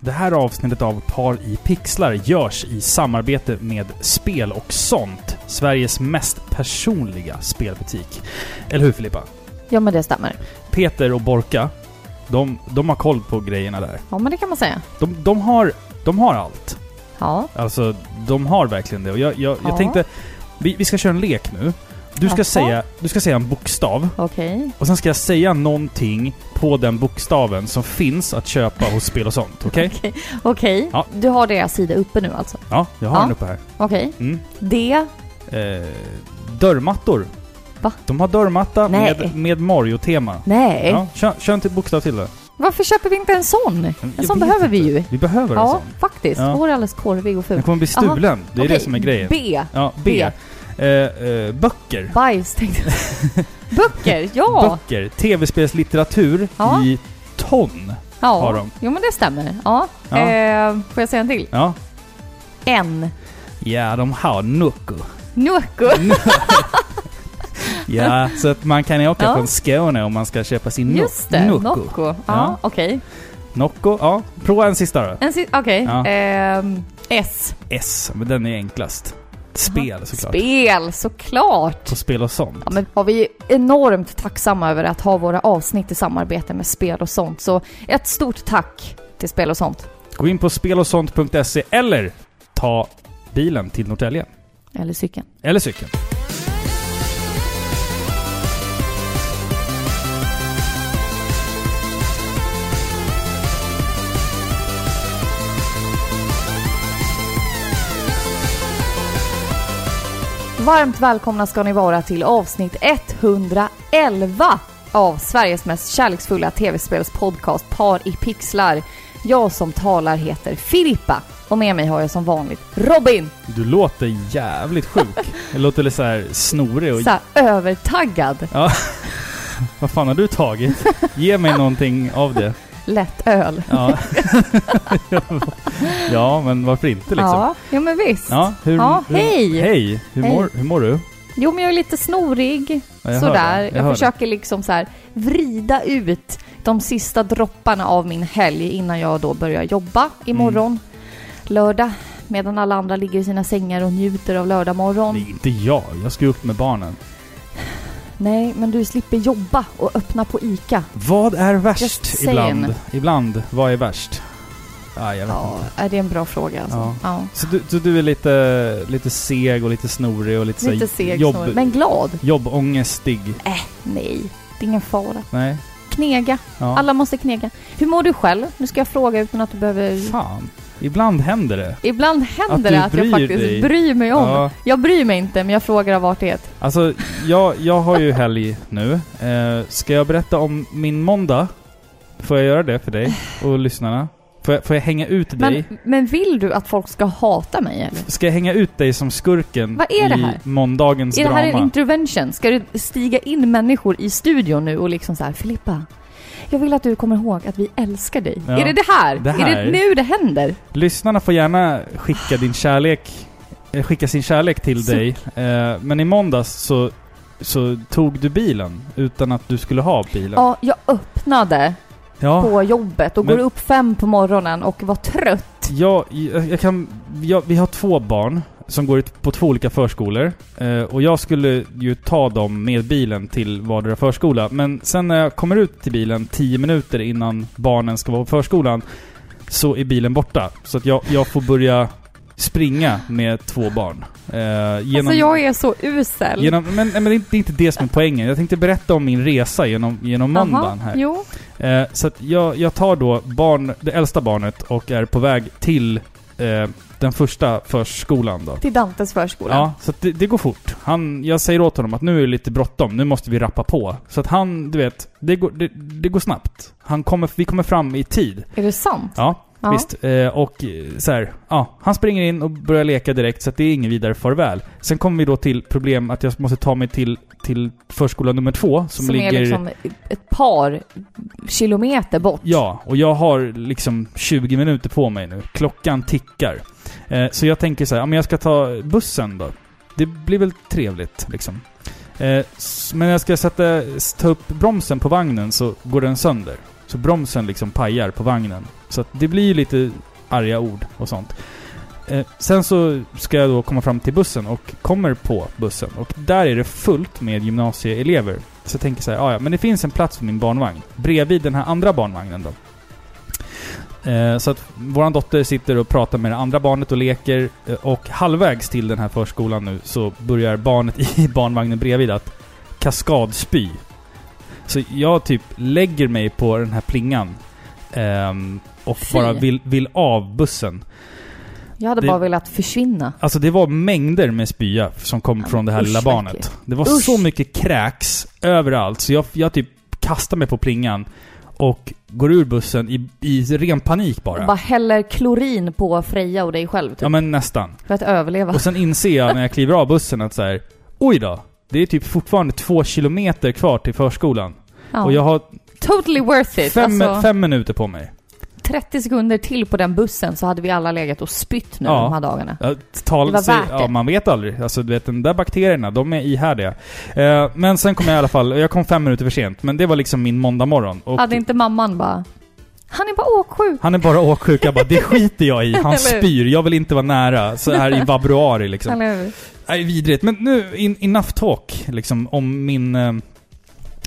Det här avsnittet av Par i pixlar görs i samarbete med Spel och sånt. Sveriges mest personliga spelbutik. Eller hur Filippa? Ja, men det stämmer. Peter och Borka, de, de har koll på grejerna där. Ja, men det kan man säga. De, de, har, de har allt. Ja. Alltså, de har verkligen det. Och jag, jag, jag Ja. tänkte... Vi, vi ska köra en lek nu. Du ska, säga, du ska säga en bokstav Okej. och sen ska jag säga någonting på den bokstaven som finns att köpa hos Spel och sånt. Okej? Okej. Okej. Ja. Du har deras sida uppe nu alltså? Ja, jag har Ja. den uppe här. Okej. Mm. Det. Eh, dörrmattor. Va? De har dörrmatta Nej. med, med Mario-tema. Nej. Ja, kör, kör en till bokstav till då. Varför köper vi inte en sån? En sån behöver vi ju. Vi behöver en Ja, sån. faktiskt. Ja. Vår är alldeles korvig och ful. Den kommer bli stulen. Det är det Okej, som är grejen. B. Ja, B. Eh, eh, böcker. Bajs tänkte jag. Böcker, ja! Böcker. Tv-spelslitteratur Ja. i ton ja. har de. Jo men det stämmer. Ja. Ja. Eh, får jag säga en till? Ja. En. Ja, de har Nucco. Nucco. Ja, så att man kan åka Ja. från Skåne om man ska köpa sin no- Just det. Nocco. Ja, Ja. okej. Nocco, ja. Prova en sista då. En sista, okej. Ja. Ehm, S. S, men den är enklast. Spel såklart. Spel, såklart! På spel och sånt. Ja, men var vi enormt tacksamma över att ha våra avsnitt i samarbete med spel och sånt. Så ett stort tack till spel och sånt. Gå in på spelosont.se eller ta bilen till Norrtälje. Eller cykeln. Eller cykeln. Varmt välkomna ska ni vara till avsnitt 111 av Sveriges mest kärleksfulla tv-spelspodcast Par i pixlar. Jag som talar heter Filippa och med mig har jag som vanligt Robin. Du låter jävligt sjuk. Det låter lite så här snorig och... Så här, övertaggad. Ja. Vad fan har du tagit? Ge mig någonting av det. Lätt öl. Ja. ja, men varför inte liksom? Ja, jo men visst. Ja, hur, Ja, hur, hej. Hej! Hur, Hej. Mår, hur mår du? Jo men jag är lite snorig. Ja, jag Sådär. det. Jag, hör det. försöker liksom så här vrida ut de sista dropparna av min helg innan jag då börjar jobba imorgon. Mm. Lördag. Medan alla andra ligger i sina sängar och njuter av lördag morgon. Nej, inte jag. Jag ska upp med barnen. Nej, men du slipper jobba och öppna på ICA. Vad är värst ibland? Ibland, vad är värst? Ah, jag vet Ja, inte. är det en bra fråga alltså? Ja. Ja. Så du, så du är lite, lite seg och lite snorig och lite, Lite seg jobb, snor, men glad. jobbångestig? Äh, nej. Det är ingen fara. Nej? Knega. Ja. Alla måste knega. Hur mår du själv? Nu ska jag fråga utan att du behöver... Fan. Ibland händer det. Ibland händer det att jag faktiskt dig. bryr mig om. Ja. Jag bryr mig inte, men jag frågar av artighet. Alltså, jag, jag har ju helg nu. Eh, ska jag berätta om min måndag? Får jag göra det för dig och lyssnarna? Får jag, får jag hänga ut dig? Men, men vill du att folk ska hata mig eller? Ska jag hänga ut dig som skurken Vad är det i här? måndagens Är det här en drama? intervention? Ska du stiga in människor i studion nu och liksom så här, Filippa, jag vill att du kommer ihåg att vi älskar dig. Ja. Är det det här? Det Är här. det nu det händer? Lyssnarna får gärna skicka din kärlek, eh, skicka sin kärlek till Suck. dig. Eh, men i måndags så, så tog du bilen utan att du skulle ha bilen. Ja, jag öppnade Ja, på jobbet och Men- går upp fem på morgonen och var trött. jag, jag, jag kan... Jag, vi har två barn som går ut på två olika förskolor. Eh, och jag skulle ju ta dem med bilen till vardera förskola. Men sen när jag kommer ut till bilen tio minuter innan barnen ska vara på förskolan så är bilen borta. Så att jag, jag får börja springa med två barn. Eh, genom, Alltså jag är så usel. genom, men, men det är inte- det är inte det som är poängen. Jag tänkte berätta om min resa genom, genom Aha, måndagen här. Jo. Eh, så att jag, jag tar då barn, det äldsta barnet och är på väg till eh, den första förskolan då. Till Dantes förskola. Ja, så det, det går fort. Han, jag säger åt honom att nu är det lite bråttom, nu måste vi rappa på. Så att han, du vet, det går, det, det går snabbt. Han kommer, vi kommer fram i tid. Är det sant? Ja, Ja. visst. Eh, och eh, så här, ja, han springer in och börjar leka direkt så att det är ingen vidare farväl. Sen kommer vi då till problem att jag måste ta mig till, till förskola nummer två som, Som, ligger... är liksom ett par kilometer bort. Ja, och jag har liksom 20 minuter på mig nu. Klockan tickar. Eh, så jag tänker så här, ja, men jag ska ta bussen då. Det blir väl trevligt liksom. Eh, men när jag ska sätta, ta upp bromsen på vagnen så går den sönder. Så bromsen liksom pajar på vagnen. Så att det blir ju lite arga ord och sånt. Eh, sen så ska jag då komma fram till bussen och kommer på bussen. Och där är det fullt med gymnasieelever. Så jag tänker så här, ja men det finns en plats för min barnvagn. Bredvid den här andra barnvagnen då. Eh, så att våran dotter sitter och pratar med det andra barnet och leker. eh, Och halvvägs till den här förskolan nu så börjar barnet i barnvagnen bredvid att kaskadspy. Så jag typ lägger mig på den här plingan. ehm, och bara vill, vill av bussen. Jag hade Det- bara velat försvinna. Alltså det var mängder med spya som kom Ja, från det här usch, lilla barnet. Det var Usch. så mycket kräks överallt så jag, jag typ kastar mig på plingan och går ur bussen i, i ren panik bara. Och bara häller klorin på Freja och dig själv typ, Ja men nästan. för att överleva. Och sen inser jag när jag kliver av bussen att så här, oj då. Det är typ fortfarande två kilometer kvar till förskolan. Ja. Och jag har Totally worth it. fem, alltså, fem minuter på mig. 30 sekunder till på den bussen så hade vi alla legat och spytt nu Ja. de här dagarna. Ja, tal, Det var så- värt det. Ja, man vet aldrig. Alltså du vet, de där bakterierna, de är ihärdiga. Eh, men sen kom jag i alla fall, jag kom fem minuter för sent. Men det var liksom min måndag morgon. Och Hade inte mamman bara... Han är bara åksjuk. Han är bara åksjuk. Jag bara, det skiter jag i. Han spyr. Jag vill inte vara nära. Så här i februari liksom. Nej, vidrigt. Men nu, in, enough talk liksom om min... Eh,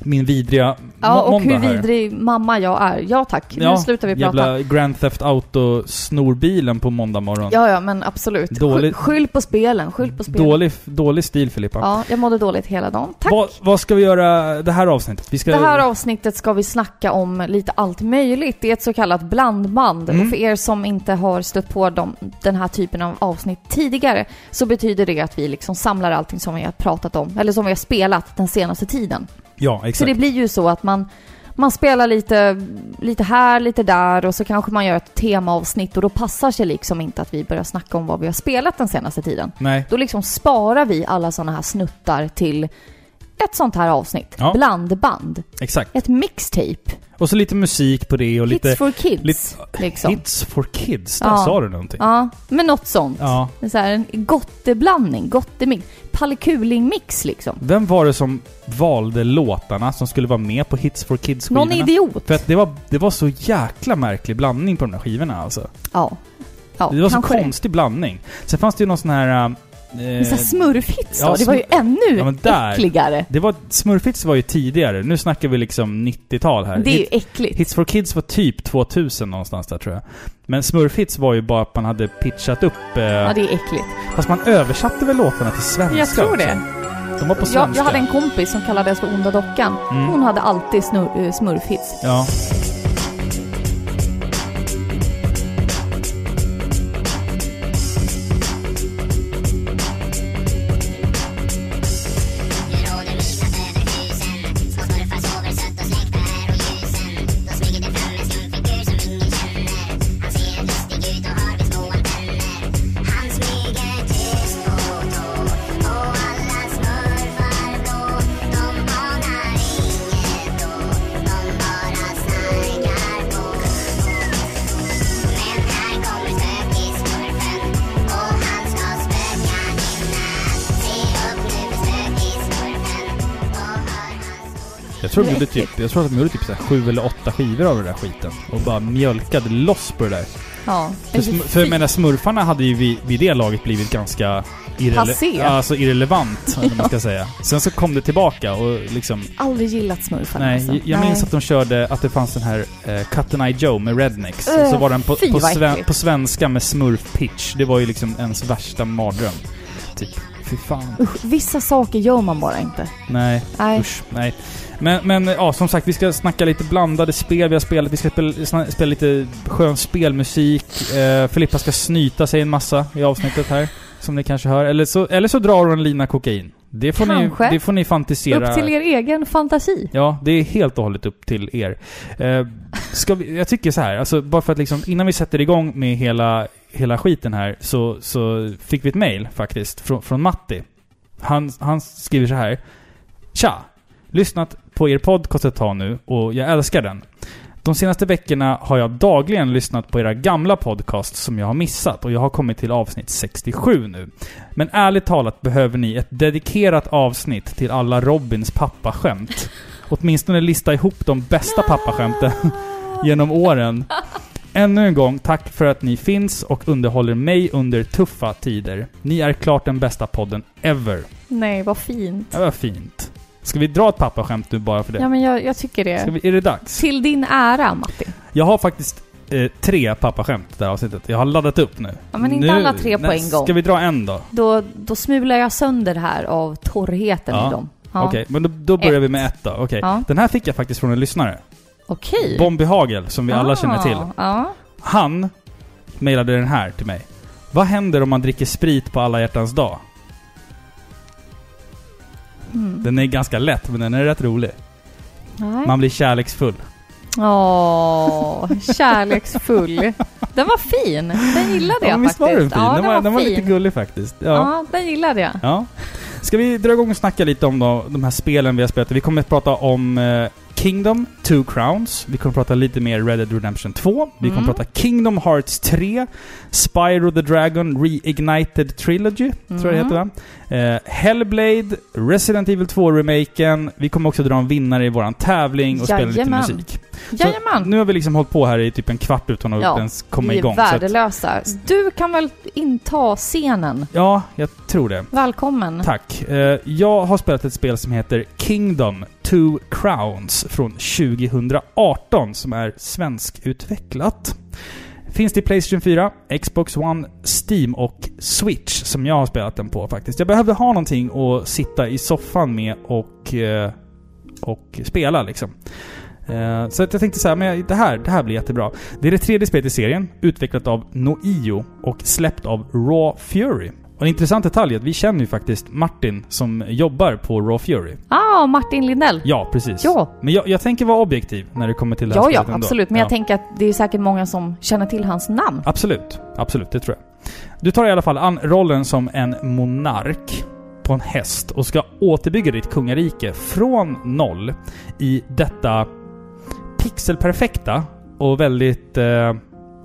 min vidriga Ja, och hur här. vidrig mamma jag är. Ja tack, Ja, nu slutar vi prata. Jävla Grand Theft Auto snorbilen på måndag morgon. Ja, ja, men absolut. Dåligt- Skyll, på spelen, skyll på spelen. Dålig, dålig stil Filippa. Ja, jag mådde dåligt hela dagen. Tack! Vad, vad ska vi göra det här avsnittet? Vi ska... Det här avsnittet ska vi snacka om lite allt möjligt. Det är ett så kallat blandband. Mm. Och för er som inte har stött på dem, den här typen av avsnitt tidigare så betyder det att vi liksom samlar allting som vi har pratat om, eller som vi har spelat den senaste tiden. Ja, Så exakt. det blir ju så att man, man spelar lite, lite här, lite där och så kanske man gör ett temaavsnitt och då passar sig liksom inte att vi börjar snacka om vad vi har spelat den senaste tiden. Nej. Då liksom sparar vi alla sådana här snuttar till ett sånt här avsnitt. Ja. Blandband. Exakt. Ett mixtape. Och så lite musik på det och lite... Hits for kids. lite- liksom. Hits for kids. Där Ja. sa du någonting. Ja, men något sånt. Ja. Så här, en gotteblandning, gottemix. Pallekuling-mix liksom. Vem var det som valde låtarna som skulle vara med på Hits for Kids-skivorna? Någon idiot. För att det var, det var så jäkla märklig blandning på de där skivorna alltså. Ja. Ja, det var så kanske det. konstig blandning. Sen fanns det ju någon sån här... här smurfhits då? ja, det var ju ännu Ja, men där- äckligare. det var... Smurfhits var ju tidigare. Nu snackar vi liksom 90-tal här. Det är ju äckligt. Hits for Kids var typ 2000 någonstans där tror jag. Men Smurfhits var ju bara att man hade pitchat upp... Eh, Ja, det är äckligt. Fast man översatte väl låtarna till svenska Jag tror också? det. De var på Jag, svenska. jag hade en kompis som kallades för Onda Dockan. Mm. Hon hade alltid snur, eh, smurfhits. Ja. Gjorde typ, jag tror att de gjorde typ så här sju eller åtta skivor av den där skiten. Och bara mjölkade loss på det där. Ja. För, för jag menar, smurfarna hade ju vid, vid det laget blivit ganska irrele-. Ja, alltså irrelevant, vad man ska säga. Sen så kom det tillbaka och liksom... Aldrig gillat smurfarna Nej, alltså. jag minns att de körde att det fanns den här eh, Cut Eye Joe med Rednecks. Öh, så var den på, på, sven- på svenska med smurf pitch. Det var ju liksom ens värsta mardröm. Typ, fy fan. Usch, vissa saker gör man bara inte. Nej. Nej. Usch, nej. Men, men ja, som sagt, vi ska snacka lite blandade spel vi har spelat. Vi ska spela, spela lite skön spelmusik. Eh, Filippa ska snyta sig en massa i avsnittet här. Som ni kanske hör. Eller så, eller så drar hon en lina kokain. Det får, ni, det får ni fantisera. Upp till er egen fantasi. Ja, det är helt och hållet upp till er. Eh, ska vi, jag tycker så här, alltså bara för att liksom, innan vi sätter igång med hela, hela skiten här, så, så fick vi ett mail faktiskt från, från Matti. Han, han skriver så här. Tja! Lyssnat på er podcast ett tag nu och jag älskar den. De senaste veckorna har jag dagligen lyssnat på era gamla podcast som jag har missat och jag har kommit till avsnitt 67 nu. Men ärligt talat behöver ni ett dedikerat avsnitt till alla Robins pappaskämt. åtminstone lista ihop de bästa pappaskämten genom åren. Ännu en gång, tack för att ni finns och underhåller mig under tuffa tider. Ni är klart den bästa podden ever. Nej, vad fint. Det var fint. Ska vi dra ett pappaskämt nu bara för det? Ja, men jag, jag tycker det. Vi, är det dags? Till din ära, Matti. Jag har faktiskt eh, tre pappaskämt det här avsnittet. Jag har laddat upp nu. Ja, men inte nu, alla tre på en gång. Ska vi dra en då? Då, då smular jag sönder här av torrheten Ja. i dem. Ja. Okej, men då, då börjar Ett. vi med ett då. Okej. Ja. Den här fick jag faktiskt från en lyssnare. Okej. Bombi Hagel, som vi alla känner till. Ah, Ja. Han mejlade den här till mig. Vad händer om man dricker sprit på alla hjärtans dag? Mm. Den är ganska lätt, men den är rätt rolig. Nej. Man blir kärleksfull. Åh, kärleksfull. Den var fin. Den gillade jag Ja, men visst faktiskt. var den fin? Ja, den, var, den var fin. lite gullig faktiskt. Ja. Ja, den gillade jag. ja. Ska vi dra igång och snacka lite om då, de här spelen vi har spelat? Vi kommer att prata om eh, Kingdom, Two Crowns. Vi kommer prata lite mer Red Dead Redemption 2. Vi kommer Mm. prata Kingdom Hearts 3. Spyro the Dragon Reignited Trilogy, tror jag det Mm. heter va? Eh, Hellblade, Resident Evil 2-remaken. Vi kommer också dra en vinnare i våran tävling och spela lite Jajamän. musik. Jajamän. Nu har vi liksom hållit på här i typ en kvart utan att Ja, ens komma Vi är igång. så att- värdelösa. Du kan väl inta scenen? ja, jag tror det. Välkommen. Tack. Eh, jag har spelat ett spel som heter Kingdom Two Crowns från 2018 som är svenskutvecklat. Finns till Playstation 4, Xbox One, Steam och Switch som jag har spelat den på faktiskt. Jag behövde ha någonting att sitta i soffan med och, eh, och spela liksom. Eh, så att jag tänkte så här, men det här, det här blir jättebra. Det är det tredje spelet i serien, utvecklat av Noio och släppt av Raw Fury. Och en intressant detalj är att vi känner ju faktiskt Martin som jobbar på Raw Fury. Ah, Martin Lindell. Ja, precis. Ja. Men jag, jag tänker vara objektiv när det kommer till det här Ja, ja, ändå. absolut. Men Ja. jag tänker att det är säkert många som känner till hans namn. Absolut. Absolut, det tror jag. Du tar i alla fall an rollen som en monark på en häst och ska återbygga ditt kungarike från noll i detta pixelperfekta och väldigt eh,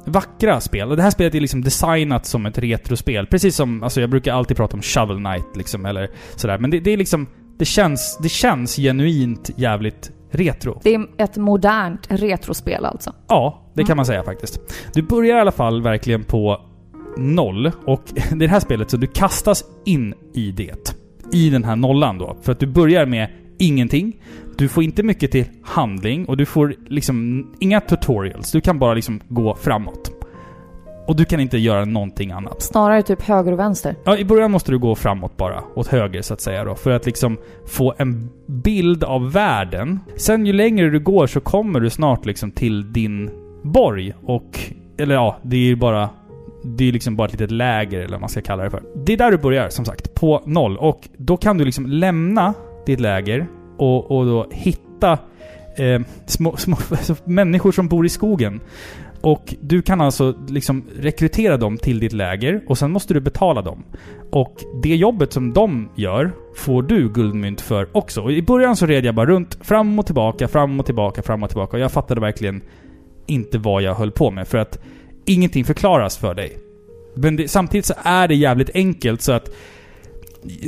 vackra spel. Och det här spelet är liksom designat som ett retrospel. Precis som, alltså jag brukar alltid prata om Shovel Knight liksom, eller sådär. Men det, det är liksom, det känns, det känns genuint jävligt retro. Det är ett modernt retrospel alltså. Ja, det Mm. kan man säga faktiskt. Du börjar i alla fall verkligen på noll och är det här spelet så du kastas in i det. I den här nollan då. För att du börjar med ingenting. Du får inte mycket till handling och du får liksom inga tutorials. Du kan bara liksom gå framåt. Och du kan inte göra någonting annat. Snarare typ höger och vänster. Ja, i början måste du gå framåt bara. Åt höger så att säga då. För att liksom få en bild av världen. Sen ju längre du går så kommer du snart liksom till din borg. Och... Eller ja, det är ju bara... Det är liksom bara ett litet läger eller vad man ska kalla det för. Det är där du börjar som sagt. På noll. Och då kan du liksom lämna ditt läger och, och då hitta eh, små, små alltså människor som bor i skogen. Och du kan alltså liksom rekrytera dem till ditt läger och sen måste du betala dem. Och det jobbet som de gör får du guldmynt för också. Och i början så red jag bara runt, fram och tillbaka, fram och tillbaka, fram och tillbaka. Och jag fattade verkligen inte vad jag höll på med. För att ingenting förklaras för dig. Men det, samtidigt så är det jävligt enkelt så att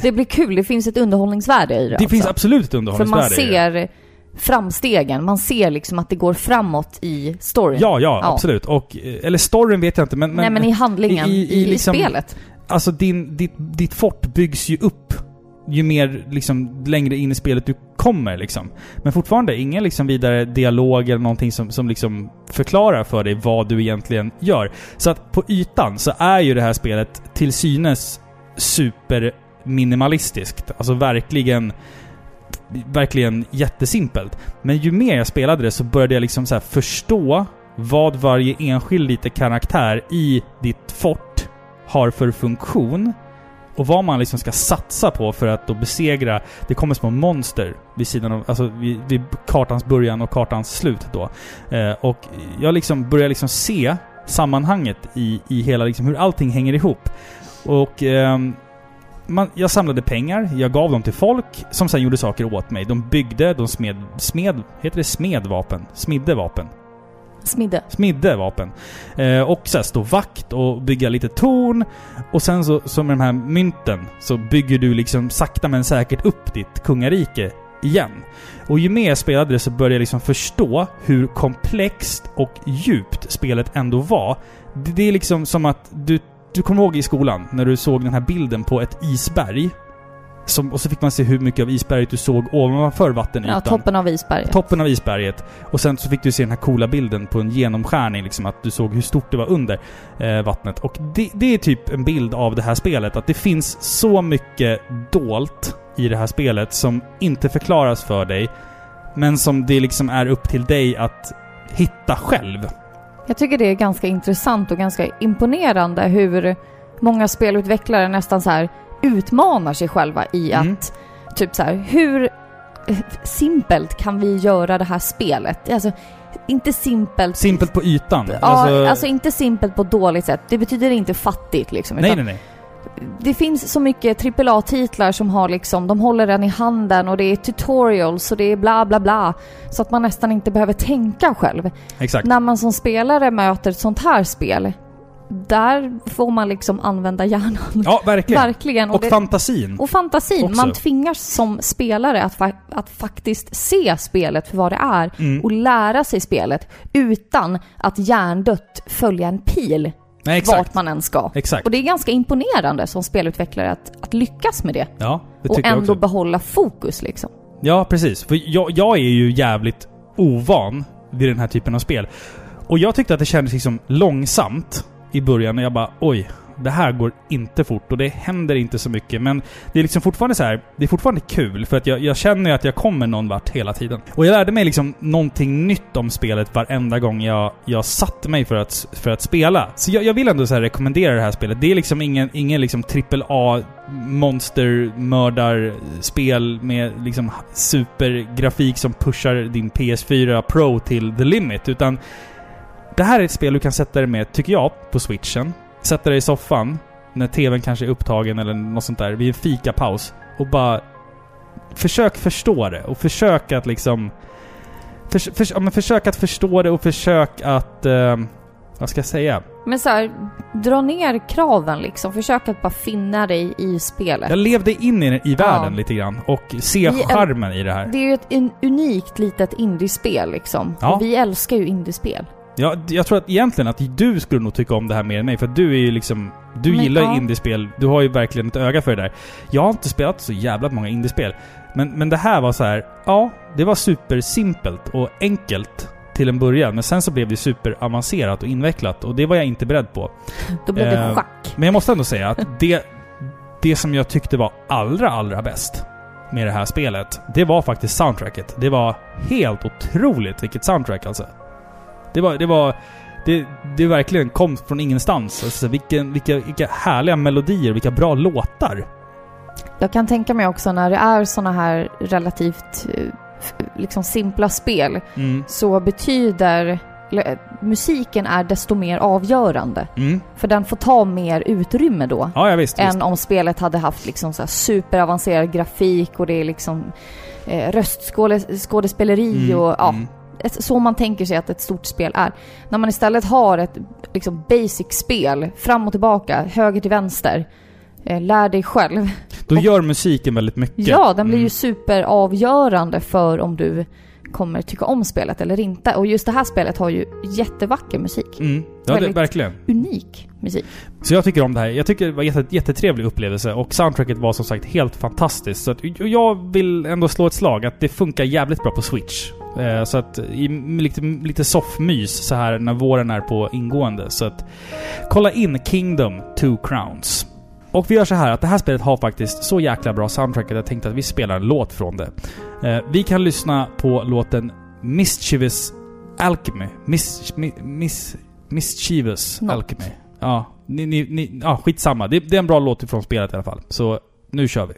det blir kul. Det finns ett underhållningsvärde i det det alltså. finns absolut ett För underhållningsvärde man i det. ser framstegen. Man ser liksom att det går framåt i storyn. Ja, ja, Ja. absolut. Och, eh, eller storyn vet jag inte men... Nej men i handlingen, i- i, i liksom- spelet. Alltså din, ditt, ditt fort byggs ju upp ju mer liksom längre in i spelet du kommer liksom. Men fortfarande ingen liksom vidare dialog eller någonting som, som liksom förklarar för dig vad du egentligen gör. Så att på ytan så är ju det här spelet till synes minimalistiskt. Alltså verkligen verkligen jättesimpelt. Men ju mer jag spelade det så började jag liksom så här förstå vad varje enskild liten karaktär i ditt fort har för funktion. Och vad man liksom ska satsa på för att då besegra... Det kommer små monster vid sidan av... Alltså vid, vid kartans början och kartans slut då. Eh, och jag liksom börjar liksom se sammanhanget i, i hela liksom hur allting hänger ihop. Och... eh, man, jag samlade pengar, jag gav dem till folk som sen gjorde saker åt mig. De byggde, de smed... Smed... Heter det smedvapen? Smidde vapen? Smidde. smidde vapen. Eh, och så här, stå vakt och bygga lite torn. Och sen så, så med de här mynten så bygger du liksom sakta men säkert upp ditt kungarike igen. Och ju mer jag spelade det så började jag liksom förstå hur komplext och djupt spelet ändå var. Det, det är liksom som att du, du kommer ihåg i skolan när du såg den här bilden på ett isberg. Som, och så fick man se hur mycket av isberget du såg ovanför vattenytan. Ja, toppen av isberget. Toppen av isberget. Och sen så fick du se den här coola bilden på en genomskärning, liksom att du såg hur stort det var under eh, vattnet. Och det, det är typ en bild av det här spelet, att det finns så mycket dolt i det här spelet som inte förklaras för dig, men som det liksom är upp till dig att hitta själv. Jag tycker det är ganska intressant och ganska imponerande hur många spelutvecklare nästan så här utmanar sig själva i Mm. att typ så här, hur simpelt kan vi göra det här spelet? Alltså, inte simpelt... Simpelt på ytan. Ja, alltså, inte simpelt på dåligt sätt. Det betyder inte fattigt liksom. nej, nej, nej. Det finns så mycket AAA-titlar som har liksom, de håller den i handen och det är tutorials och det är bla bla bla. Så att man nästan inte behöver tänka själv. Exakt. När man som spelare möter ett sånt här spel, där får man liksom använda hjärnan. Ja, verkligen. Verkligen. Och det- fantasin. och fantasin. Också. Man tvingas som spelare att, fa- att faktiskt se spelet för vad det är Mm. och lära sig spelet utan att hjärndött följa en pil Nej, exakt. vart man än ska. Exakt. Och det är ganska imponerande som spelutvecklare att, att lyckas med det. Ja, det Och ändå behålla fokus liksom. Ja, precis. För jag, jag är ju jävligt ovan vid den här typen av spel. Och jag tyckte att det kändes liksom långsamt i början. Och jag bara oj, det här går inte fort och det händer inte så mycket. Men det är liksom fortfarande så här, det är fortfarande kul för att jag, jag känner ju att jag kommer någon vart hela tiden. Och jag lärde mig liksom någonting nytt om spelet varenda gång jag, jag satte mig för att, för att spela. Så jag, jag vill ändå så här rekommendera det här spelet. Det är liksom ingen, ingen liksom AAA monstermördarspel med liksom supergrafik som pushar din PS4 Pro till the limit. Utan det här är ett spel du kan sätta dig med, tycker jag, på switchen. Sätta dig i soffan, när TVn kanske är upptagen eller något sånt där, vid en fikapaus. Och bara... Försök förstå det och försök att liksom... Förs, förs, ja, men försök att förstå det och försök att... Eh, vad ska jag säga? Men så här, dra ner kraven liksom. Försök att bara finna dig i spelet. Jag levde in i, i världen Ja. lite grann och se Vi charmen i det här. Det är ju ett unikt litet indiespel liksom. Ja. Och vi älskar ju indiespel. Ja, jag tror att egentligen att du skulle nog tycka om det här mer än mig, för du är ju liksom... Du Men, gillar ju ja. indiespel, du har ju verkligen ett öga för det där. Jag har inte spelat så jävla många indiespel. Men, men det här var så här, ja, det var supersimpelt och enkelt till en början. Men sen så blev det superavancerat och invecklat och det var jag inte beredd på. Då det Eh, schack. Men jag måste ändå säga att det, det som jag tyckte var allra, allra bäst med det här spelet, det var faktiskt soundtracket. Det var helt otroligt vilket soundtrack alltså. Det var... Det var det, det verkligen kom från ingenstans. Alltså, vilken, vilka, vilka härliga melodier, vilka bra låtar. Jag kan tänka mig också när det är såna här relativt eh, liksom simpla spel Mm. så betyder musiken är desto mer avgörande. Mm. För den får ta mer utrymme då. Ja, ja visst. visst. än om spelet hade haft liksom så superavancerad grafik och det är liksom eh, röstskådespeleri Mm, och ja, mm. Ett, så man tänker sig att ett stort spel är. När man istället har ett liksom basic spel, fram och tillbaka, höger till vänster, eh, lär dig själv. Då gör musiken väldigt mycket. Ja, den blir ju Mm. superavgörande för om du kommer tycka om spelet eller inte. Och just det här spelet har ju jättevacker musik. Mm. Ja, det, väldigt- verkligen. Unik musik. Så jag tycker om det här. Jag tycker det var en jätte, jättetrevlig upplevelse och soundtracket var som sagt helt fantastiskt. Så att, och jag vill ändå slå ett slag att det funkar jävligt bra på Switch. Eh, så att i, lite, lite soffmys så här när våren är på ingående. Så att kolla in Kingdom Two Crowns. Och vi gör så här att det här spelet har faktiskt så jäkla bra soundtrack att jag tänkte att vi spelar en låt från det. Eh, vi kan lyssna på låten Mischievous Alchemy. Miss, mi, miss, mischievous Något. Alchemy. Ja, ni, ni, ni, ja, skitsamma. Det, det är en bra låt från spelet i alla fall. Så nu kör vi.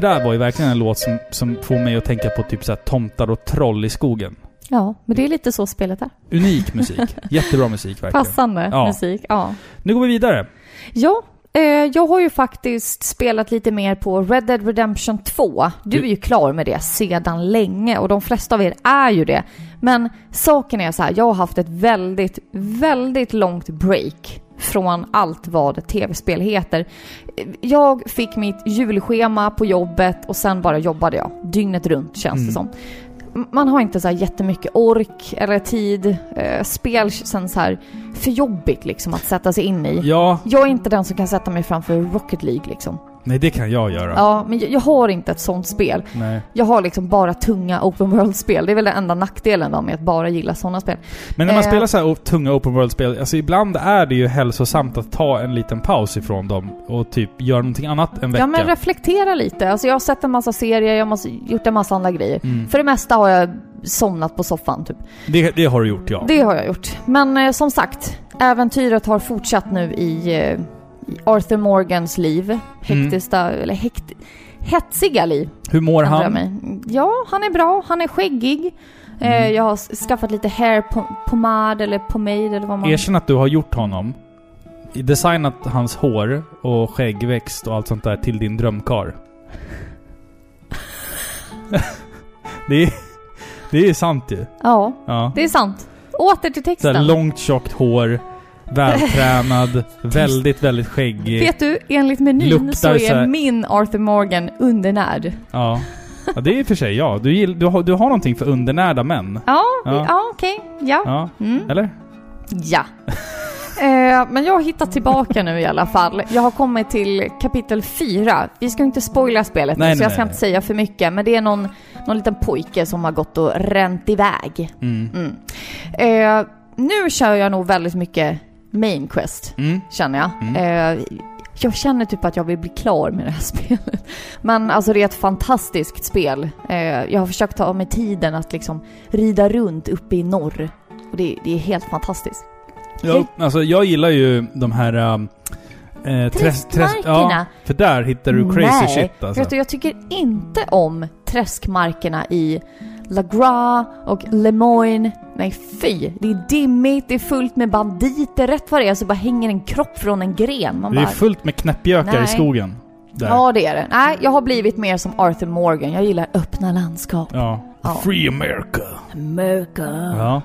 Det där var ju verkligen en låt som, som får mig att tänka på typ så tomtar och troll i skogen. Ja, men det är lite så spelet är. Unik musik. Jättebra musik verkligen. Passande Ja. musik. Ja. Nu går vi vidare. Ja, eh, jag har ju faktiskt spelat lite mer på Red Dead Redemption 2. Du Du- är ju klar med det sedan länge och de flesta av er är ju det. Men saken är så här, jag har haft ett väldigt, väldigt långt break från allt vad tv-spel heter. Jag fick mitt julschema på jobbet och sen bara jobbade jag dygnet runt känns det Mm. som. Man har inte så här jättemycket ork eller tid. Eh, spel känns så här för jobbigt liksom att sätta sig in i. Ja, Jag är inte den som kan sätta mig framför Rocket League liksom. Nej det kan jag göra. Ja, men jag, jag har inte ett sånt spel. Nej. Jag har liksom bara tunga open world-spel. Det är väl den enda nackdelen då med att bara gilla sådana spel. Men när man Eh. spelar så här tunga open world-spel, alltså ibland är det ju hälsosamt att ta en liten paus ifrån dem och typ göra någonting annat en vecka. Ja, men reflektera lite. Alltså jag har sett en massa serier, jag har gjort en massa andra grejer. mm. För det mesta har jag somnat på soffan typ. det, det har du gjort ja. Det har jag gjort. Men eh, som sagt, äventyret har fortsatt nu i, eh, i Arthur Morgans liv. Hektiska, eller hekt, hetsiga liv. Hur mår han? mig. Ja, han är bra. Han är skäggig. Eh, Mm. jag har skaffat lite hair po- pomade eller pomade eller vad man... Erkänn att du har gjort honom. Designat hans hår och skäggväxt och allt sånt där till din drömkar. det, är, det är sant ju. Ja, Ja. det är sant. Åter till Så texten. långt tjockt hår, vältränad, väldigt, väldigt skäggig. Vet du, enligt menyn så är så min Arthur Morgan undernärd. Ja. ja, det är i och för sig ja. Du, gill, du, har, du har någonting för undernärda män. Ja, Ja. ja. okej. Ja. Ja, Mm. eller? Ja. Eh, men jag har hittat tillbaka nu i alla fall. Jag har kommit till kapitel 4. Vi ska inte spoila spelet Nej, nu, så nej, jag ska nej, inte säga för mycket. Men det är någon, någon liten pojke som har gått och ränt iväg. Mm. Mm. Eh, nu kör jag nog väldigt mycket main quest, Mm. känner jag. Mm. Eh, jag känner typ att jag vill bli klar med det här spelet. Men alltså det är ett fantastiskt spel. Eh, jag har försökt ta mig tiden att liksom rida runt uppe i norr. Och det, det är helt fantastiskt. Ja, alltså jag gillar ju de här... ähm, Eh, träs- Träskmarkerna. ja, för där hittar du crazy Nej, shit alltså. Vet du, jag tycker inte om träskmarkerna i La Gras och Lemoyne. Nej fy! Det är dimmigt, det är fullt med banditer. Rätt vad det är så bara hänger en kropp från en gren. Man det är bara, fullt med knäppjökar i skogen. Där. ja det är det. Nej, jag har blivit mer som Arthur Morgan. Jag gillar öppna landskap. Ja. Ja. Free America. America. Ja.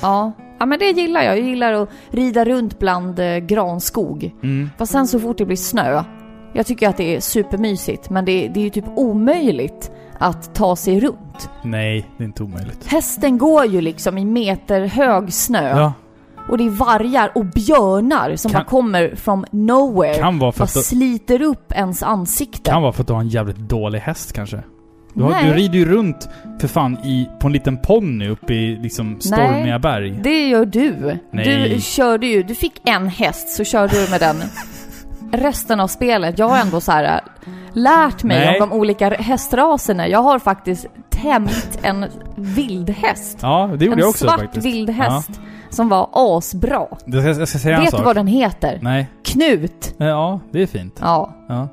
Ja. ja, men det gillar jag. Jag gillar att rida runt bland eh, granskog. Mm. Fast sen så fort det blir snö, jag tycker att det är supermysigt, men det, det är ju typ omöjligt att ta sig runt. Nej, det är inte omöjligt. Hästen går ju liksom i meter hög snö Ja, och det är vargar och björnar som Kan- bara kommer from nowhere kan vara för och att du, sliter upp ens ansikte. kan vara för att du har en jävligt dålig häst kanske. Du, har, du rider ju runt för fan i, på en liten ponny uppe i liksom stormiga Nej. berg. Det gör du. Nej. Du körde ju, du fick en häst så körde du med den resten av spelet. Jag har ändå så här äh, lärt mig Nej. om de olika hästraserna. Jag har faktiskt tämjt en vildhäst. Ja, det gjorde en jag också svart faktiskt. vildhäst som var asbra. Jag ska, jag ska säga en Vet du sak. vad den heter? Nej. Knut. Ja, det är fint. Ja. Ja.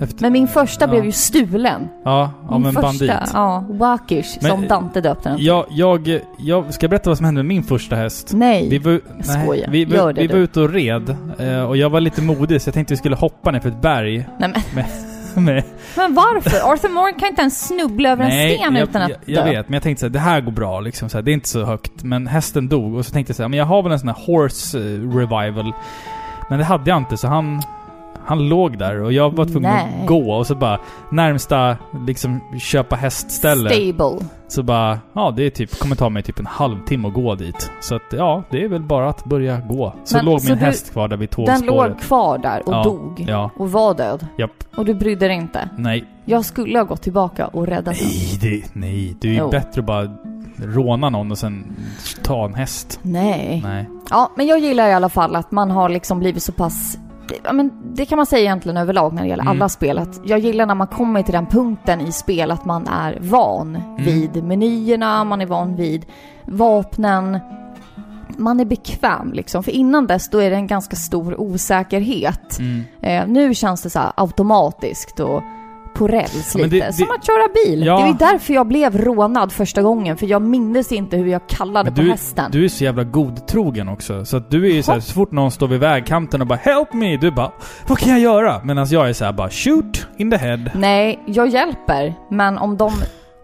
Efter, Men min första Ja. blev ju stulen. ja, av min en bandit. Ja, Wakish, Men- som Dante döpte den. Jag, jag, jag ska berätta vad som hände med min första häst. Nej. Vi var, skojar. vi, vi, Gör det vi du. var ute och red eh, och jag var lite modig så jag tänkte vi skulle hoppa ner för ett berg. Nej, men, Med, men varför? Arthur Morgan kan inte ens snubbla över en sten jag, utan att jag, jag dö. vet, men jag tänkte så här, det här går bra liksom. Så här, det är inte så högt. Men hästen dog och så tänkte jag så här, men jag har väl en sån här horse eh, revival. Men det hade jag inte så han... Han låg där och jag var tvungen Nej. att gå och så bara närmsta liksom köpa hästställe. Stable. Så bara, ja det är typ, kommer ta mig typ en halvtimme att gå dit. Så att ja, det är väl bara att börja gå. Så Men, låg så min du- häst kvar där vid Den tågspåret. låg kvar där och Ja, dog. Ja, Och var död. japp. Och du brydde dig inte. Nej. Jag skulle ha gått tillbaka och räddat den. Nej, det, nej. Det är ju Jo. bättre att bara råna någon och sen ta en häst. Nej. Nej. Ja, men jag gillar i alla fall att man har liksom blivit så pass... Ja, men det kan man säga egentligen överlag när det gäller Mm. alla spel. Att jag gillar när man kommer till den punkten i spel att man är van Mm. vid menyerna, man är van vid vapnen. Man är bekväm liksom. För innan dess då är det en ganska stor osäkerhet. Mm. Eh, nu känns det så automatiskt och på räls lite. det- Som det- att köra bil. Ja. Det var därför jag blev rånad första gången, för jag mindes inte hur jag kallade Men på du, hästen. du är så jävla godtrogen också. Så att du är ju såhär, så fort någon står vid vägkanten och bara 'Help me' Du bara 'Vad kan jag göra?' Medan jag är såhär bara 'Shoot in the head' Nej, jag hjälper. Men om de,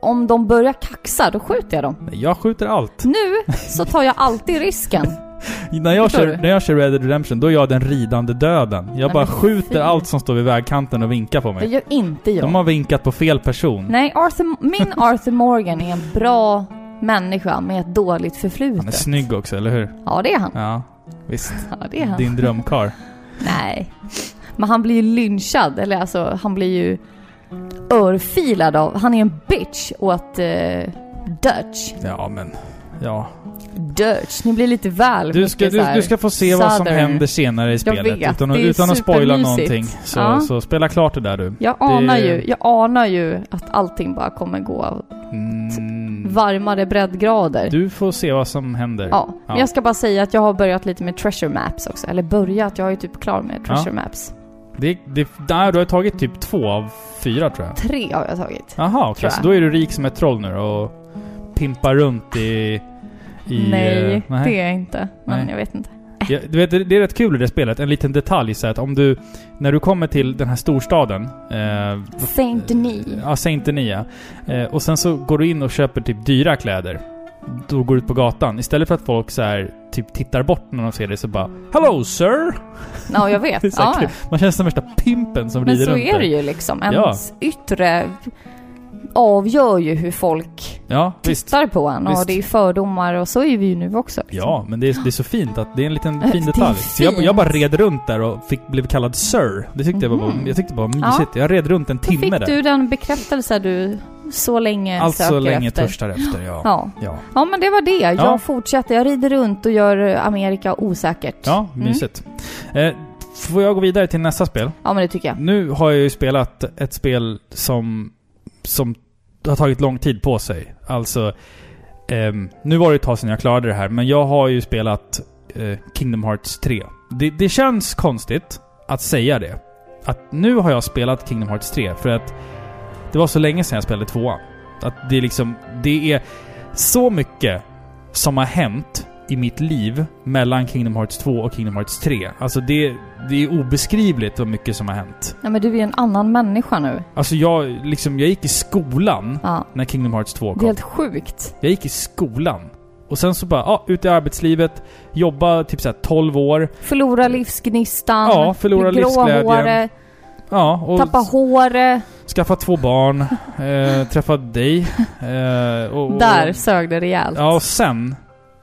om de börjar kaxa, då skjuter jag dem. Nej, Jag skjuter allt. Nu så tar jag alltid risken. När jag, kör, när jag kör Red Dead Redemption, då är jag den ridande döden. Jag bara skjuter allt som står vid vägkanten och vinkar på Det mig. gör inte jag. De har vinkat på fel person. Nej, Arthur, min Arthur Morgan är en bra människa med ett dåligt Han är förflutet. snygg också, eller hur? Ja, det är han. Ja, visst. Ja, det är han. Din drömkar. Nej. Men han blir ju lynchad, eller alltså han blir ju örfilad av... Han är en bitch åt uh, Dutch. Ja, men... Ja. Dutch. Ni blir lite väl Du ska, du, du ska få se vad som southern. händer senare i spelet. vet, utan, utan att spoila någonting. Så, Ja. så spela klart det där du. Jag anar Det- ju, jag anar ju att allting bara kommer gå Mm. varmare breddgrader. Du får se vad som händer. Ja, men jag ska bara säga att jag har börjat lite med treasure maps också. Eller börjat, jag är ju typ klar med treasure maps. Det, det, nej, du har tagit typ två av fyra tror jag. Tre har jag tagit. Jaha, okej. Tror Så jag. då är du rik som ett troll nu och pimpar runt i... i nej, eh, det är jag inte. Men Nej. jag vet inte. Ja, du vet, det är rätt kul i det spelet. En liten detalj så att om du... När du kommer till den här storstaden... Eh, Saint Denis. Ja, Saint Denis ja. eh, Och sen så går du in och köper typ dyra kläder. Då går du ut på gatan. Istället för att folk så här typ tittar bort när de ser dig så bara Hello sir! Ja, jag vet. Så ja. Man känns som värsta pimpen som Men rider så runt är det ju liksom. Ja. Ens yttre avgör ju hur folk Ja, visst. tittar på en. Och Visst. det är fördomar och så är vi ju nu också. liksom. Ja, men det är, det är så fint att det är en liten fin detalj. Så jag, jag bara red runt där och fick, blev kallad Sir. Det tyckte jag, var, Mhm. jag tyckte det var mysigt. Jag red runt en Då timme fick där. du den bekräftelse du så länge Allt söker så länge efter. törstar efter, ja. Ja. Ja, ja, men det var det. Jag Ja. fortsätter. Jag rider runt och gör Amerika osäkert. ja Mm. mysigt. Eh, får jag gå vidare till nästa spel? Ja, men det tycker jag. Nu har jag ju spelat ett spel som, som har tagit lång tid på sig. Alltså, eh, nu var det ett tag sedan jag klarade det här, men jag har ju spelat eh, Kingdom Hearts 3. Det, det känns konstigt att säga det. Att nu har jag spelat Kingdom Hearts 3, för att det var så länge sedan jag spelade 2 Att det är liksom, det är så mycket som har hänt i mitt liv mellan Kingdom Hearts 2 och Kingdom Hearts 3. Alltså det, det är obeskrivligt vad mycket som har hänt. Ja, men du är en annan människa nu. Alltså jag, liksom, jag gick i skolan Ja. när Kingdom Hearts 2 Det är kom. helt sjukt. Jag gick i skolan. Och sen så bara, ja, ut i arbetslivet, jobba typ såhär 12 år. Förlora livsgnistan. Ja, förlora livsglädjen. gråhårig, Ja, och tappa håret. skaffa två barn, eh, träffa dig. Eh, och, och, Där sög det rejält. Ja, och sen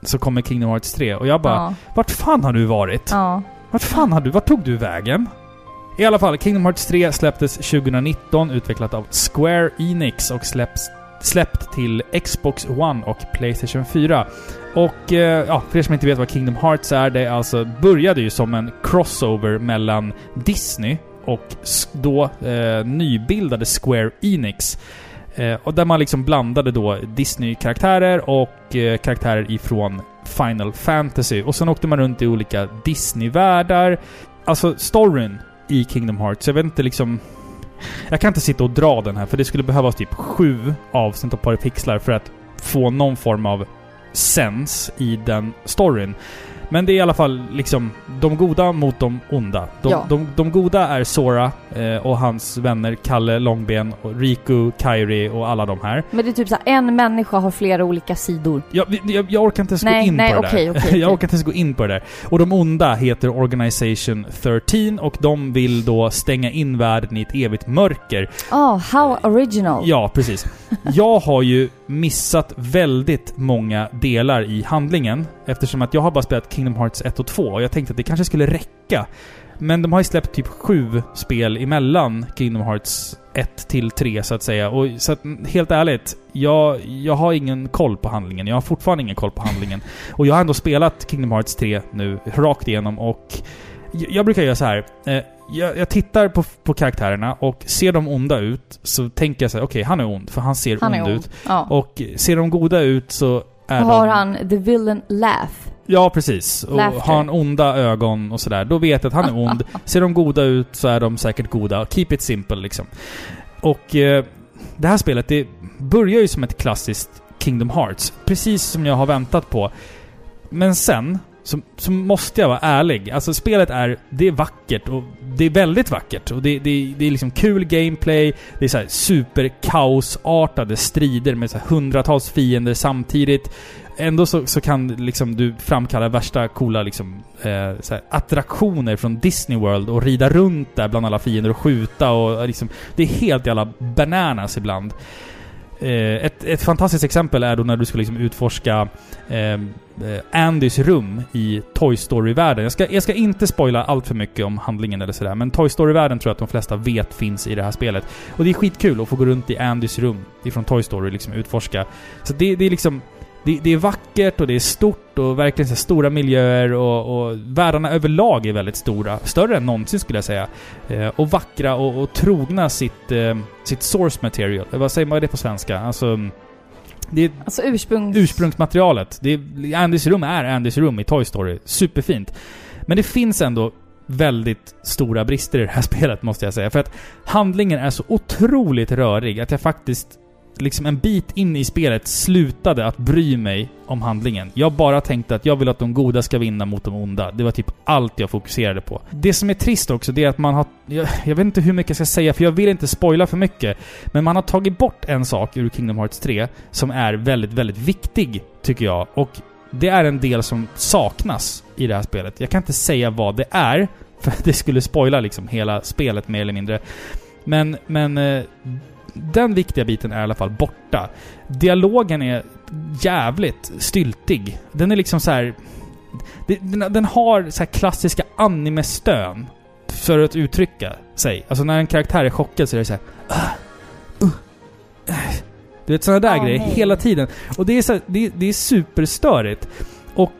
så kommer Kingdom Hearts 3 och jag bara, ja. vart fan har du varit? ja. Vart fan har du, vart tog du vägen? I alla fall, Kingdom Hearts 3 släpptes 2019, utvecklat av Square Enix och släpps, släppt till Xbox One och Playstation 4. Och eh, ja, för er som inte vet vad Kingdom Hearts är, det är alltså, började ju som en crossover mellan Disney och då eh, nybildade Square Enix. Eh, och där man liksom blandade då Disney-karaktärer och eh, karaktärer ifrån Final Fantasy. Och sen åkte man runt i olika Disney-världar. Alltså storyn i Kingdom Hearts, jag vet inte liksom... Jag kan inte sitta och dra den här, för det skulle behövas typ sju avsnitt sentipare pixlar för att få någon form av sens i den storyn. Men det är i alla fall liksom de goda mot de onda. De, Ja. de, de goda är Sora eh, och hans vänner Kalle Långben, och Riku, Kairi och alla de här. Men det är typ så här, en människa har flera olika sidor. Jag, jag, jag orkar inte ens gå Nej, in nej, på det okej, där. okej, okej. jag orkar inte ens gå in på det där. Och de onda heter Organization 13 och de vill då stänga in världen i ett evigt mörker. Oh, how original. Ja, precis. Jag har ju missat väldigt många delar i handlingen eftersom att jag har bara spelat Kingdom Hearts 1 och 2 och jag tänkte att det kanske skulle räcka. Men de har ju släppt typ sju spel emellan Kingdom Hearts 1 till 3 så att säga. Och så att, helt ärligt, jag, jag har ingen koll på handlingen. Jag har fortfarande ingen koll på handlingen. Och jag har ändå spelat Kingdom Hearts 3 nu rakt igenom och jag, jag brukar göra så här. Eh, jag, jag tittar på, på karaktärerna och ser de onda ut så tänker jag så här: okej han är ond för han ser Han ond, ond. ut. Ja. Och ser de goda ut så är har de... han the villain laugh? Ja, precis. Och Laughter. har han onda ögon och sådär, då vet jag att han är ond. Ser de goda ut så är de säkert goda. Keep it simple liksom. Och eh, det här spelet, det börjar ju som ett klassiskt Kingdom Hearts. Precis som jag har väntat på. Men sen, så, så måste jag vara ärlig. Alltså spelet är, det är vackert och det är väldigt vackert. Och det, det, det är liksom kul gameplay, det är så här superkaosartade strider med så här hundratals fiender samtidigt. Ändå så, så kan liksom du framkalla värsta coola liksom, eh, så här, attraktioner från Disney World och rida runt där bland alla fiender och skjuta och liksom... Det är helt jävla bananas ibland. Eh, ett, ett fantastiskt exempel är då när du ska liksom utforska ehm, eh, Andys rum i Toy Story-världen. Jag ska, jag ska inte spoila allt för mycket om handlingen eller sådär, men Toy Story-världen tror jag att de flesta vet finns i det här spelet. Och det är skitkul att få gå runt i Andys rum ifrån Toy Story liksom utforska. Så det, det är liksom... Det, det är vackert och det är stort och verkligen så stora miljöer och, och världarna överlag är väldigt stora. Större än någonsin skulle jag säga. Eh, och vackra och, och trogna sitt, eh, sitt source material. Eh, Vad säger man det på svenska? Alltså... Det är Alltså ursprungs... ursprungsmaterialet. Det är, Andys rum är Andys rum i Toy Story. Superfint. Men det finns ändå väldigt stora brister i det här spelet, måste jag säga. För att handlingen är så otroligt rörig att jag faktiskt liksom en bit in i spelet slutade att bry mig om handlingen. Jag bara tänkte att jag vill att de goda ska vinna mot de onda. Det var typ allt jag fokuserade på. Det som är trist också, det är att man har... Jag, jag vet inte hur mycket jag ska säga, för jag vill inte spoila för mycket. Men man har tagit bort en sak ur Kingdom Hearts 3 som är väldigt, väldigt viktig, tycker jag. Och det är en del som saknas i det här spelet. Jag kan inte säga vad det är, för det skulle spoila liksom hela spelet mer eller mindre. Men, men... Eh, den viktiga biten är i alla fall borta. Dialogen är jävligt styltig. Den är liksom så här. Den, den har så här klassiska anime-stön för att uttrycka sig. Alltså när en karaktär är chockad så är det så här. "Ah, uh, äh." Du vet sådana där Ah, grejer nej. hela tiden. Och det är, så, här- det, det är superstörigt. Och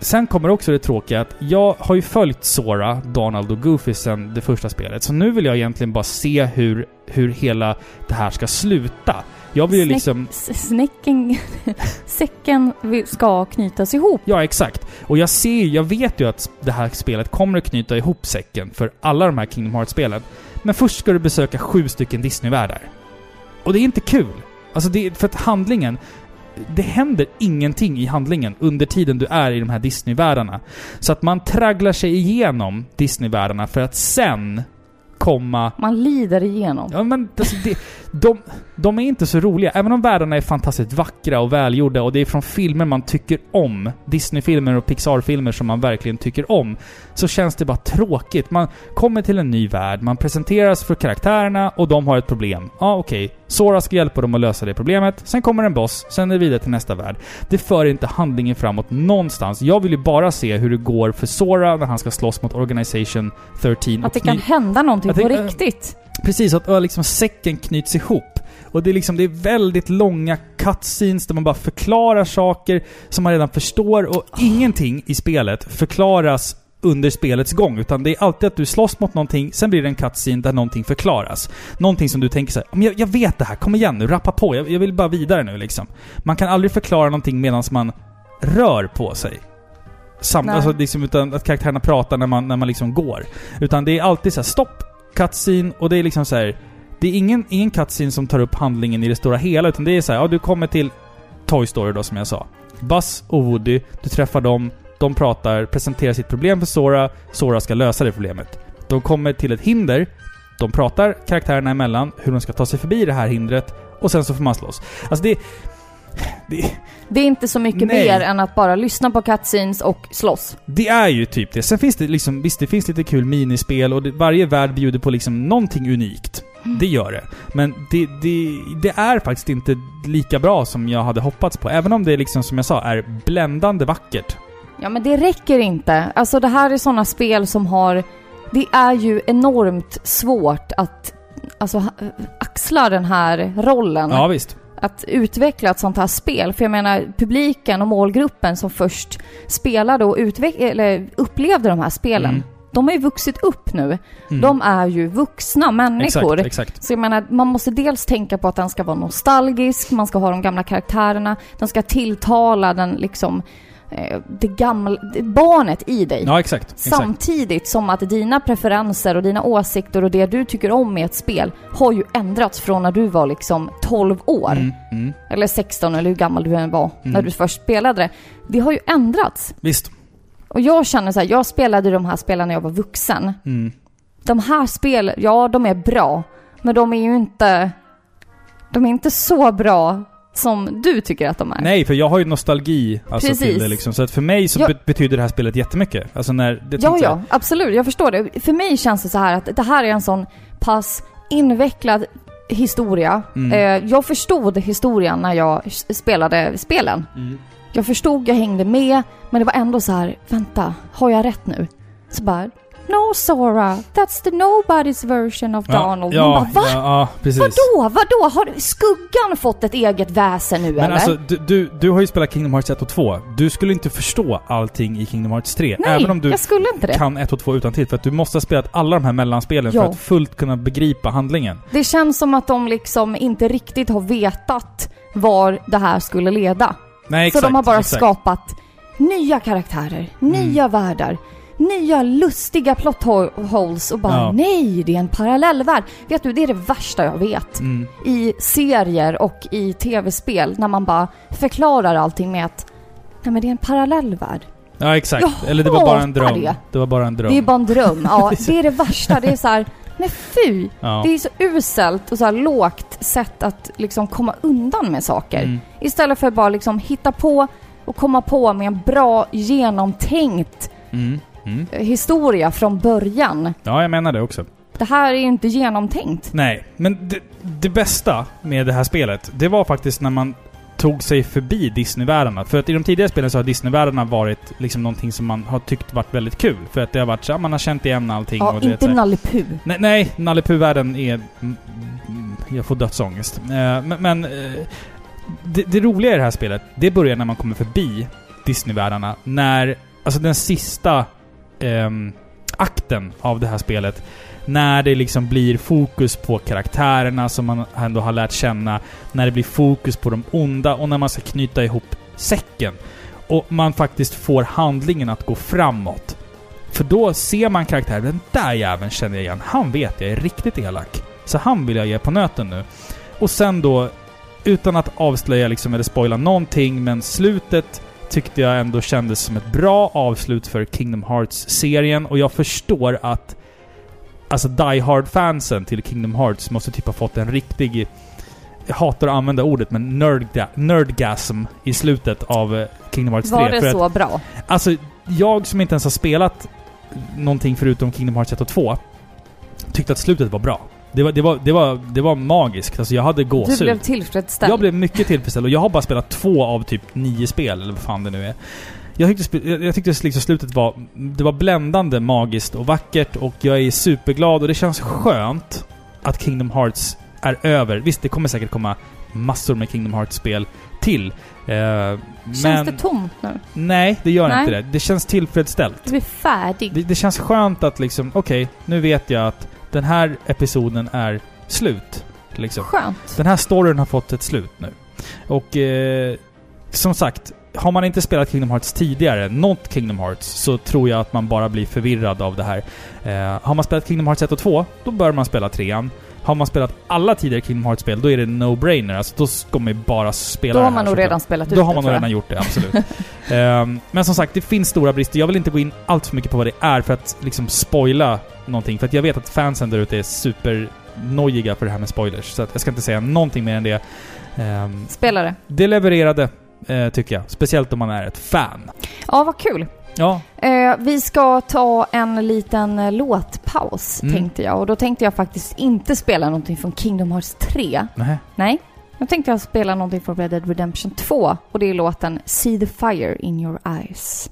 sen kommer också det tråkiga att jag har ju följt Sora, Donald och Goofy sen det första spelet. Så nu vill jag egentligen bara se hur, hur hela det här ska sluta. Jag vill ju liksom... Snäcken... Säcken ska knytas ihop. Ja, exakt. Och jag ser jag vet ju att det här spelet kommer att knyta ihop säcken för alla de här Kingdom Hearts-spelen. Men först ska du besöka sju stycken Disney-världar. Och det är inte kul. Alltså, det är för att handlingen... Det händer ingenting i handlingen under tiden du är i de här Disney-världarna. Så att man tragglar sig igenom Disney-världarna för att sen komma Man lider igenom. Ja men alltså, det, de, de är inte så roliga. Även om världarna är fantastiskt vackra och välgjorda och det är från filmer man tycker om, Disney-filmer och Pixar-filmer som man verkligen tycker om, så känns det bara tråkigt. Man kommer till en ny värld, man presenteras för karaktärerna och de har ett problem. Ja, okej. Sora ska hjälpa dem att lösa det problemet. Sen kommer en boss, sen är det vidare till nästa värld. Det för inte handlingen framåt någonstans. Jag vill ju bara se hur det går för Sora när han ska slåss mot Organisation 13 Att det kan hända någonting på riktigt. Precis, att liksom säcken knyts ihop. Och det är liksom, det är väldigt långa cutscenes där man bara förklarar saker som man redan förstår och ingenting i spelet förklaras under spelets gång. Utan det är alltid att du slåss mot någonting, sen blir det en cutscene där någonting förklaras. Någonting som du tänker såhär, men jag, jag vet det här, kom igen nu, rappa på, jag, jag vill bara vidare nu liksom. Man kan aldrig förklara någonting medan man rör på sig. Sam, Nej. alltså liksom utan att karaktärerna pratar när man, när man liksom går. Utan det är alltid så här: stopp, cutscene och det är liksom så här. Det är ingen, ingen cutscene som tar upp handlingen i det stora hela, utan det är så här, ja du kommer till Toy Story då som jag sa. Buzz och Woody, du träffar dem, de pratar, presenterar sitt problem för Sora, Sora ska lösa det problemet. De kommer till ett hinder, de pratar karaktärerna emellan, hur de ska ta sig förbi det här hindret, och sen så får man slåss. Alltså det... Det, det är inte så mycket Nej. mer än att bara lyssna på cutscenes och slåss. det är ju typ det. Sen finns det liksom, visst det finns lite kul minispel och det, varje värld bjuder på liksom någonting unikt. Det gör det. Men det, det, det är faktiskt inte lika bra som jag hade hoppats på. Även om det liksom, som jag sa, är bländande vackert. Ja, men det räcker inte. Alltså det här är sådana spel som har... Det är ju enormt svårt att alltså, axla den här rollen. Ja, visst. Att utveckla ett sånt här spel. För jag menar, publiken och målgruppen som först spelade och eller upplevde de här spelen. Mm. De har ju vuxit upp nu. Mm. De är ju vuxna människor. Exakt, exakt. Så jag menar, man måste dels tänka på att den ska vara nostalgisk, man ska ha de gamla karaktärerna, den ska tilltala den liksom det gamla, barnet i dig. Ja, exakt. exakt. Samtidigt som att dina preferenser och dina åsikter och det du tycker om i ett spel har ju ändrats från när du var liksom 12 år. Mm, mm. Eller 16 eller hur gammal du än var när Mm. du först spelade det. Det har ju ändrats. Visst. Och jag känner så här, jag spelade de här spelen när jag var vuxen. Mm. De här spelen, ja de är bra. Men de är ju inte... De är inte så bra som du tycker att de är. Nej, för jag har ju nostalgi alltså, Precis. till det liksom. Så att för mig så Ja. be- betyder det här spelet jättemycket. Alltså när... Det Ja, ja, absolut. Jag förstår det. För mig känns det så här att det här är en sån pass invecklad historia. Mm. Eh, jag förstod historien när jag spelade spelen. Mm. Jag förstod, jag hängde med, men det var ändå så här, vänta, har jag rätt nu? Så bara, no Sora, that's the nobody's version of Donald. Ja, Man bara, va? ja, ja, precis. Vadå, vadå? Har skuggan fått ett eget väsen nu Men eller? alltså, du, du, du har ju spelat Kingdom Hearts 1 och 2. Du skulle inte förstå allting i Kingdom Hearts 3. Nej, även om du jag skulle inte det. kan 1 och 2 utan till För att du måste ha spelat alla de här mellanspelen Ja. för att fullt kunna begripa handlingen. Det känns som att de liksom inte riktigt har vetat var det här skulle leda. Nej, exakt. Så de har bara exakt. skapat nya karaktärer, nya Mm. världar, nya lustiga plot ho- holes och bara Ja. nej, det är en parallellvärld. Vet du, det är det värsta jag vet. Mm. I serier och i tv-spel när man bara förklarar allting med att nej men det är en parallellvärld. Ja, exakt. Jag Eller det var bara en dröm. det. Det. var bara en dröm. Det är bara en dröm. Ja, det är det värsta. Det är så här, men fy! ja. Det är så uselt och så lågt sätt att liksom komma undan med saker. Mm. Istället för att bara liksom hitta på och komma på med en bra genomtänkt Mm. Mm. eh, historia från början. Ja, jag menar det också. Det här är ju inte genomtänkt. Nej, men det, det bästa med det här spelet, det var faktiskt när man tog sig förbi Disney-världarna. För att i de tidigare spelen så har Disney-världarna varit liksom någonting som man har tyckt varit väldigt kul. För att det har varit så, man har känt igen allting Ja, och inte Nalle. Nej, nej Nalle Puh-världen är... mm, mm, Jag får dödsångest. Eh, Men, men eh, det, det roliga i det här spelet, det börjar när man kommer förbi Disney-världarna. När, alltså den sista ehm, akten av det här spelet, när det liksom blir fokus på karaktärerna som man ändå har lärt känna, när det blir fokus på de onda och när man ska knyta ihop säcken. Och man faktiskt får handlingen att gå framåt. För då ser man karaktären, den där jäveln känner jag igen. Han vet jag är riktigt elak. Så han vill jag ge på nöten nu. Och sen då, utan att avslöja liksom eller spoila någonting, men slutet tyckte jag ändå kändes som ett bra avslut för Kingdom Hearts-serien. Och jag förstår att alltså Die Hard-fansen till Kingdom Hearts måste typ ha fått en riktig... Jag hatar att använda ordet, men nerdga, nerdgasm i slutet av eh, Kingdom Hearts 3. Var För det att- så bra? Alltså, jag som inte ens har spelat någonting förutom Kingdom Hearts 1 och 2 tyckte att slutet var bra. Det var, det var, det var, det var magiskt. Alltså jag hade Du gåshud. blev tillfredsställd. Jag blev mycket tillfredsställd och jag har bara spelat två av typ nio spel, eller vad fan det nu är. Jag tyckte, jag tyckte liksom slutet var... Det var bländande, magiskt och vackert och jag är superglad och det känns skönt att Kingdom Hearts är över. Visst, det kommer säkert komma massor med Kingdom Hearts-spel till. Eh, Känns men... det tomt nu? Nej, det gör Nej. inte det. Det känns tillfredsställt. Du blir färdig. Det, det känns skönt att liksom, okej, nu vet jag att den här episoden är slut. Liksom. Skönt. Den här storyn har fått ett slut nu. Och eh, som sagt, har man inte spelat Kingdom Hearts tidigare, något Kingdom Hearts, så tror jag att man bara blir förvirrad av det här. Eh, har man spelat Kingdom Hearts 1 och 2, då bör man spela 3 Har man spelat alla tidigare Kingdom Hearts-spel, då är det no-brainer. Alltså då ska man ju bara spela Då har här, man nog redan spelat ut Då har man nog redan gjort det, absolut. Ehm, men som sagt, det finns stora brister. Jag vill inte gå in allt för mycket på vad det är för att liksom spoila någonting. För att jag vet att fansen där ute är supernojiga för det här med spoilers. Så att jag ska inte säga någonting mer än det. Ehm, Spelare. det levererade, eh, tycker jag. Speciellt om man är ett fan. Ja, vad kul. Ja, Eh, vi ska ta en liten eh, låtpaus, Mm. tänkte jag. Och då tänkte jag faktiskt inte spela någonting från Kingdom Hearts 3. nej. Nej. Då tänkte jag spela någonting från Red Dead Redemption 2. Och det är låten See the Fire in Your Eyes.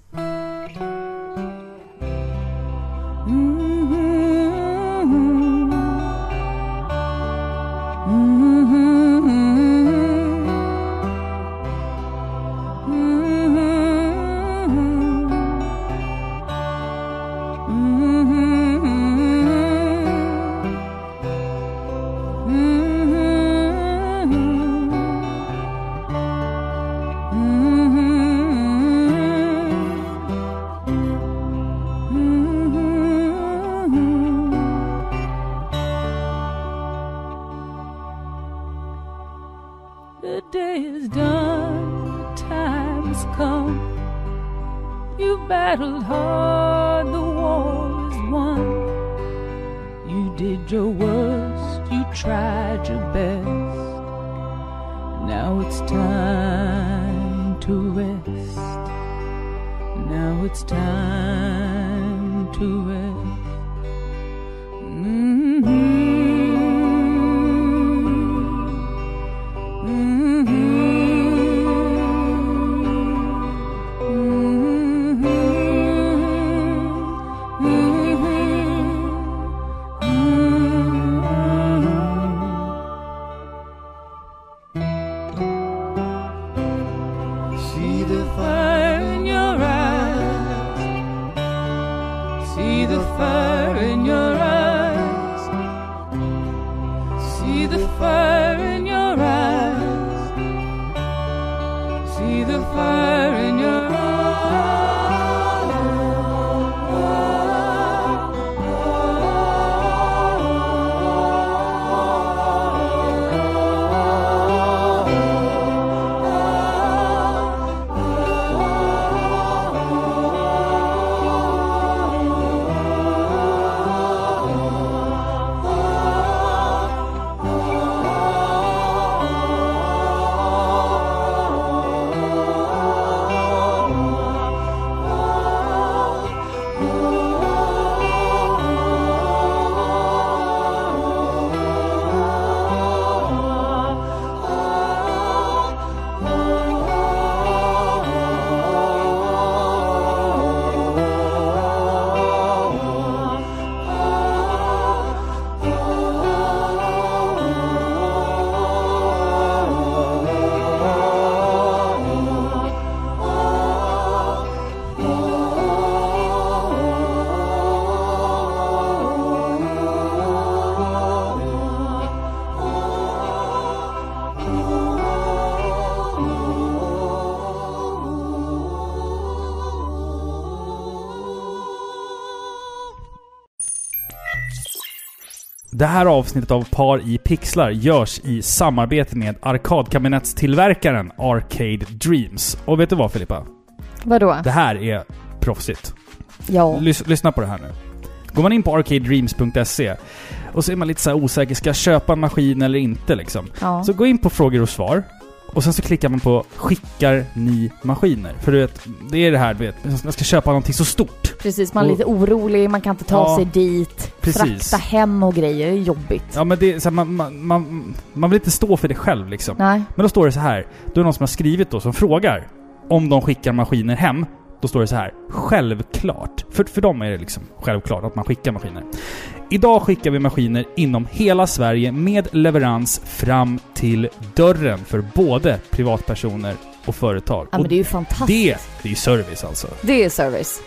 Battled hard, the war is won. You did your worst, you tried your best. Now it's time to rest. Now it's time to rest. Det här avsnittet av Par i pixlar görs i samarbete med arkadkabinettstillverkaren Arcade Dreams. Och vet du vad Filippa? Vadå? Det här är proffsigt. Ja. Lys lyssna på det här nu. Går man in på arcadedreams.se och så är man lite så här osäker, ska jag köpa en maskin eller inte liksom? ja. Så gå in på frågor och svar. Och sen så klickar man på skickar ni maskiner? För du vet, det är det här du vet, man ska köpa någonting så stort. Precis, man är Och- lite orolig, man kan inte ta Ja, sig dit. Precis. Frakta hem och grejer, är jobbigt. Ja men det är så här, man, man, man, man vill inte stå för det själv liksom. Nej. Men då står det så här. Då är det någon som har skrivit då som frågar om de skickar maskiner hem. Då står det så här. Självklart. För, för dem är det liksom självklart att man skickar maskiner. Idag skickar vi maskiner inom hela Sverige med leverans fram till dörren för både privatpersoner och företag. Ja men det är ju fantastiskt. det, det är service alltså. Det är service.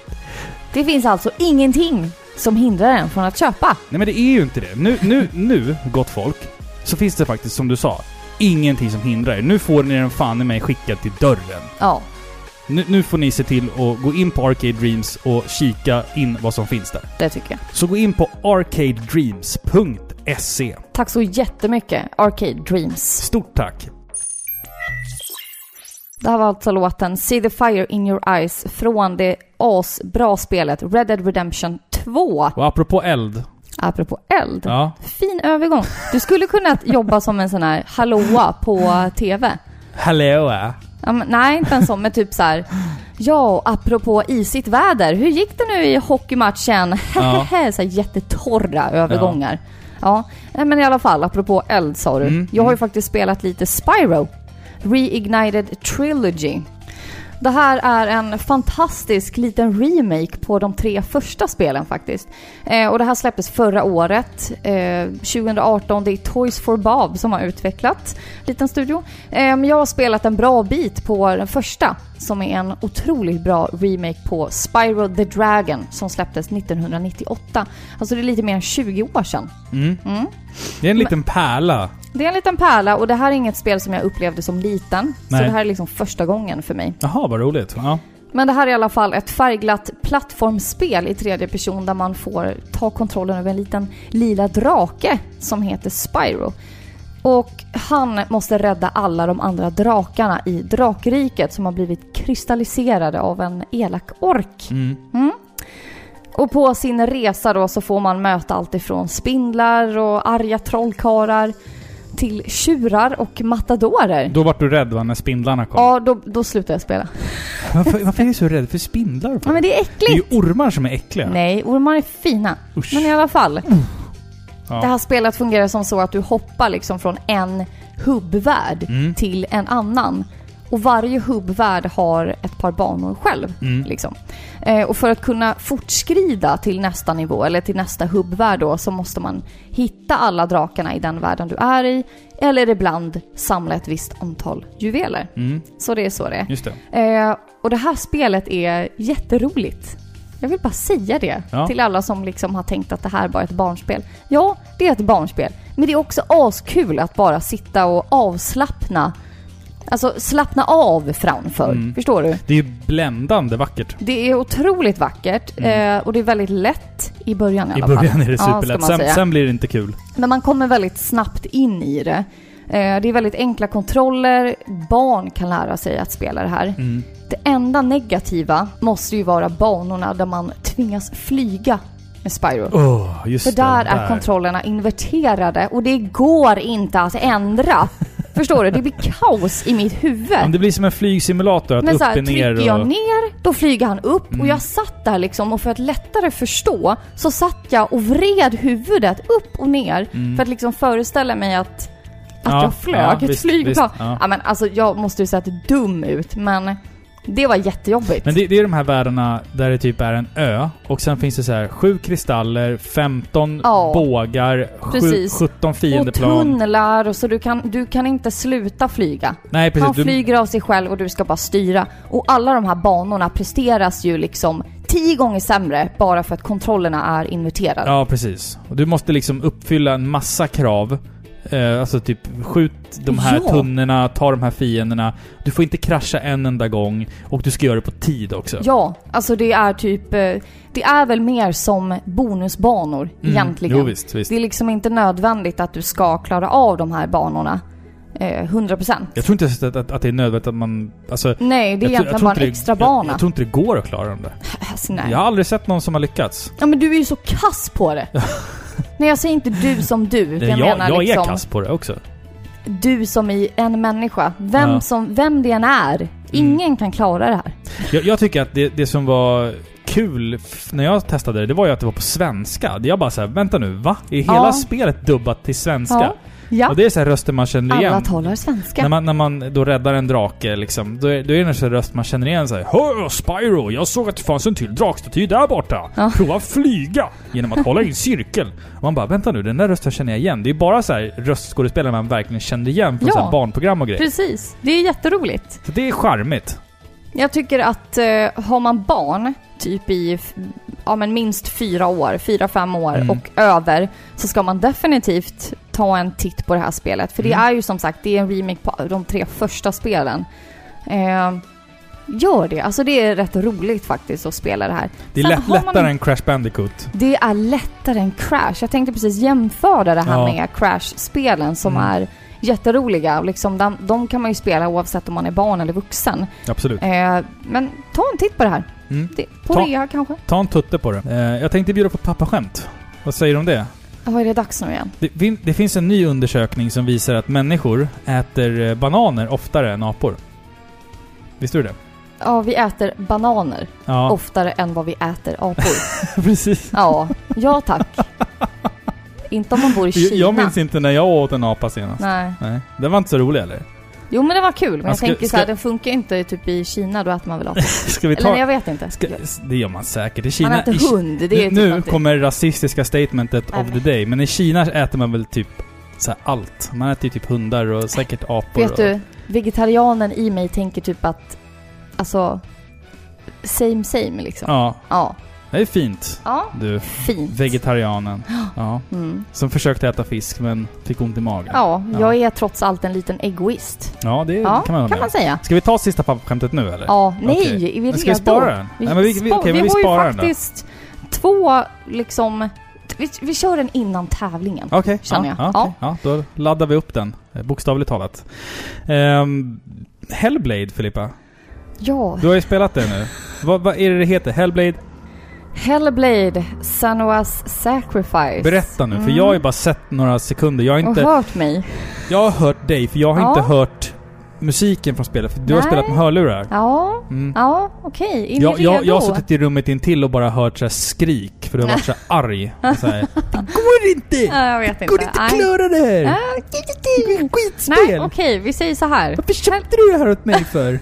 Det finns alltså ingenting som hindrar en från att köpa. Nej men det är ju inte det. Nu, nu, nu, gott folk, så finns det faktiskt som du sa, ingenting som hindrar er. Nu får ni den fan i mig skickad till dörren. Ja, Nu, nu får ni se till att gå in på Arcade Dreams och kika in vad som finns där. det tycker jag. Så gå in på arcadedreams.se. Tack så jättemycket, Arcade Dreams. Stort tack! Det här var alltså låten See the fire in your eyes från det asbra spelet Red Dead Redemption 2. Och apropå eld. Apropå eld. Ja. Fin övergång. Du skulle kunna jobba som en sån här hallåa på TV. Hallå! äh. Ja, men, nej, inte en sån, men typ så här. Ja, apropå isigt väder. Hur gick det nu i hockeymatchen? Ja. så här jättetorra övergångar. Ja. nej, men i alla fall, apropå eld sa du. Mm, Jag har ju mm. faktiskt spelat lite Spyro. Reignited Trilogy. Det här är en fantastisk liten remake på de tre första spelen faktiskt. Eh, och det här släpptes förra året, eh, 2018. Det är Toys for Bob som har utvecklat liten studio. Eh, men jag har spelat en bra bit på den första, som är en otroligt bra remake på Spyro the Dragon som släpptes 1998. Alltså det är lite mer än 20 år sedan. Mm. Mm. Det är en liten pärla. Det är en liten pärla och det här är inget spel som jag upplevde som liten. Så Nej. det här är liksom första gången för mig. Jaha, vad roligt. Ja. Men det här är i alla fall ett färgglatt plattformsspel i tredje person där man får ta kontrollen över en liten lila drake som heter Spyro. Och han måste rädda alla de andra drakarna i drakriket som har blivit kristalliserade av en elak ork. Mm. Och på sin resa då så får man möta allt ifrån spindlar och arga trollkarlar till tjurar och matadorer. Då vart du rädd va, när spindlarna kom? Ja, då, då slutade jag spela. Varför, varför är du så rädd för spindlar? Ja, men det är det är ju äckligt! ormar som är äckliga. Nej, ormar är fina. Usch. Men i alla fall. Ja. Det här spelet fungerar som så att du hoppar liksom från en hubbvärld Mm. till en annan. Och varje hubbvärld har ett par banor själv. Mm. Liksom. Eh, och för att kunna fortskrida till nästa nivå, eller till nästa hubbvärld då, så måste man hitta alla drakarna i den världen du är i. Eller ibland samla ett visst antal juveler. Mm. Så det är så det är. Just det. Eh, och det här spelet är jätteroligt. Jag vill bara säga det Ja. till alla som liksom har tänkt att det här bara är ett barnspel. Ja, det är ett barnspel. Men det är också askul att bara sitta och avslappna. Alltså slappna av framför. Mm. Förstår du? Det är bländande vackert. Det är otroligt vackert eh, och det är väldigt lätt i början i Mm. I alla fall. början är det Ja, superlätt. man sen, sen blir det inte kul. Men man kommer väldigt snabbt in i det. Eh, det är väldigt enkla kontroller. Barn kan lära sig att spela det här. Mm. Det enda negativa måste ju vara banorna där man tvingas flyga med Spyro. Åh, just För det. där är kontrollerna inverterade och det går inte att ändra. Förstår du? Det blir kaos i mitt huvud. Men det blir som en flygsimulator, att Men upp här, och ner trycker jag och... ner, då flyger han upp Mm. och jag satt där liksom och för att lättare förstå så satt jag och vred huvudet upp och ner Mm. för att liksom föreställa mig att, att Ja, jag flög ja, ett visst, flygplan. visst, ja. ja. men alltså jag måste ju sett dum ut men det var jättejobbigt. Men det, det är de här världarna där det typ är en ö och sen finns det så här sju kristaller, 15 Ja, bågar, sju, precis. 17 och fiendeplan. tunnlar och så du kan, du kan inte sluta flyga. Nej precis. Han Du, flyger av sig själv och du ska bara styra. Och alla de här banorna presteras ju liksom tio gånger sämre bara för att kontrollerna är inverterade. ja precis. Och du måste liksom uppfylla en massa krav. Eh, alltså typ skjut de här Ja. tunnorna, ta de här fienderna. Du får inte krascha en enda gång och du ska göra det på tid också. Ja, alltså det är typ... eh, Det är väl mer som bonusbanor Mm, egentligen. Jo visst, visst. Det är liksom inte nödvändigt att du ska klara av de här banorna. Eh, 100%. Jag tror inte att, att, att det är nödvändigt att man... Alltså, Nej, det är jag, jag egentligen tror bara en extra jag, bana. jag tror inte det går att klara dem där. Alltså, nej. Jag har aldrig sett någon som har lyckats. Ja men du är ju så kass på det. Nej jag säger inte du som du. utan Jag, Jag, jag, menar liksom är kass på det också. du som i en människa. Vem, Ja. som, vem det än är. Ingen kan klara det här. Jag, jag tycker att det, det som var kul när jag testade det, det var ju att det var på svenska. Jag bara såhär, vänta nu, va? Är hela Ja. spelet dubbat till svenska? Ja. Ja. Och det är så här röster man känner Alla igen. talar svenska. När man, när man då räddar en drake liksom, då är, då är det en sån röst man känner igen såhär Hör Spyro, jag såg att det fanns en till drakstaty där borta. Ja. Prova flyga genom att hålla i en cirkel. Och man bara, vänta nu, den där rösten känner jag igen. Det är bara så här röstskådespelare man verkligen kände igen från Ja. barnprogram och grejer. Precis. Det är jätteroligt. Så det är charmigt. Jag tycker att eh, har man barn, typ i ja, men minst fyra år, fyra, fem år Mm. och över, så ska man definitivt ta en titt på det här spelet. För det Mm. är ju som sagt, det är en remake på de tre första spelen. Eh, gör det. Alltså det är rätt roligt faktiskt att spela det här. Det är lätt, har man- lättare än Crash Bandicoot. Det är lättare än Crash. Jag tänkte precis jämföra det här Ja. med Crash-spelen som Mm. är jätteroliga. Liksom, de, de kan man ju spela oavsett om man är barn eller vuxen. Absolut. Eh, men ta en titt på det här. Mm. Det, på Ta- rea kanske? Ta en tutte på det. Eh, jag tänkte bjuda på pappaskämt. Vad säger du om det? Ja, är det dags nu igen? det? Det finns en ny undersökning som visar att människor äter eh, bananer oftare än apor. Visste du det? Ja, vi äter bananer Ja, oftare än vad vi äter apor. precis. ja, ja tack. Inte om man bor i Kina. Jag, jag minns inte när jag åt en apa senast. Nej. Nej. Den var inte så rolig eller? Jo men det var kul, men Ja, jag ska- tänker så ska- här, den funkar inte typ i Kina, då äter man väl apor. Ska vi Eller ta... nej, jag vet inte. Ska, det gör man säkert. I Kina... man äter hund, det är nu typ nu kommer rasistiska statementet Nej, of the day. Men i Kina äter man väl typ så här allt. Man äter ju typ hundar och säkert apor. Vet och, du, vegetarianen i mig tänker typ att, alltså, same same liksom. Ja, Ja. Det är fint. Ja, Du, fint. vegetarianen. Ja. Mm. Som försökte äta fisk men fick ont i magen. Ja, Ja. jag är trots allt en liten egoist. Ja, det Ja, kan man kan man säga. Ska vi ta sista pappaskämtet nu eller? Ja, nej, är vi Men redo? ska vi spara den? Vi, Nej, men vi, vi, okej, vi men vi har ju den då. faktiskt två, liksom, Vi, vi kör den innan tävlingen. Okej, Känner ja, jag. Ja, okej. ja, då laddar vi upp den. eh, Bokstavligt talat. Ehm, Hellblade, Filippa. Ja. Du har ju spelat det nu. Vad, vad är det det heter? Hellblade? Hellblade, Sanuas Sacrifice. Berätta nu, för Mm. jag har ju bara sett några sekunder. Jag har Och inte... hört mig. Jag har hört dig, för jag har Ja. inte hört musiken från spelet. För du har Nej. spelat med hörlurar. Ja, Mm. ja okej. Är ni Jag, jag, redo? jag har suttit i rummet intill och bara hört så skrik, för du har varit så arg. Och Så här, det går inte! Ja, jag vet Det inte. går inte att klara det här! Det är skitspel! Nej, okej. Vi säger så här. Varför köpte du det här åt mig för?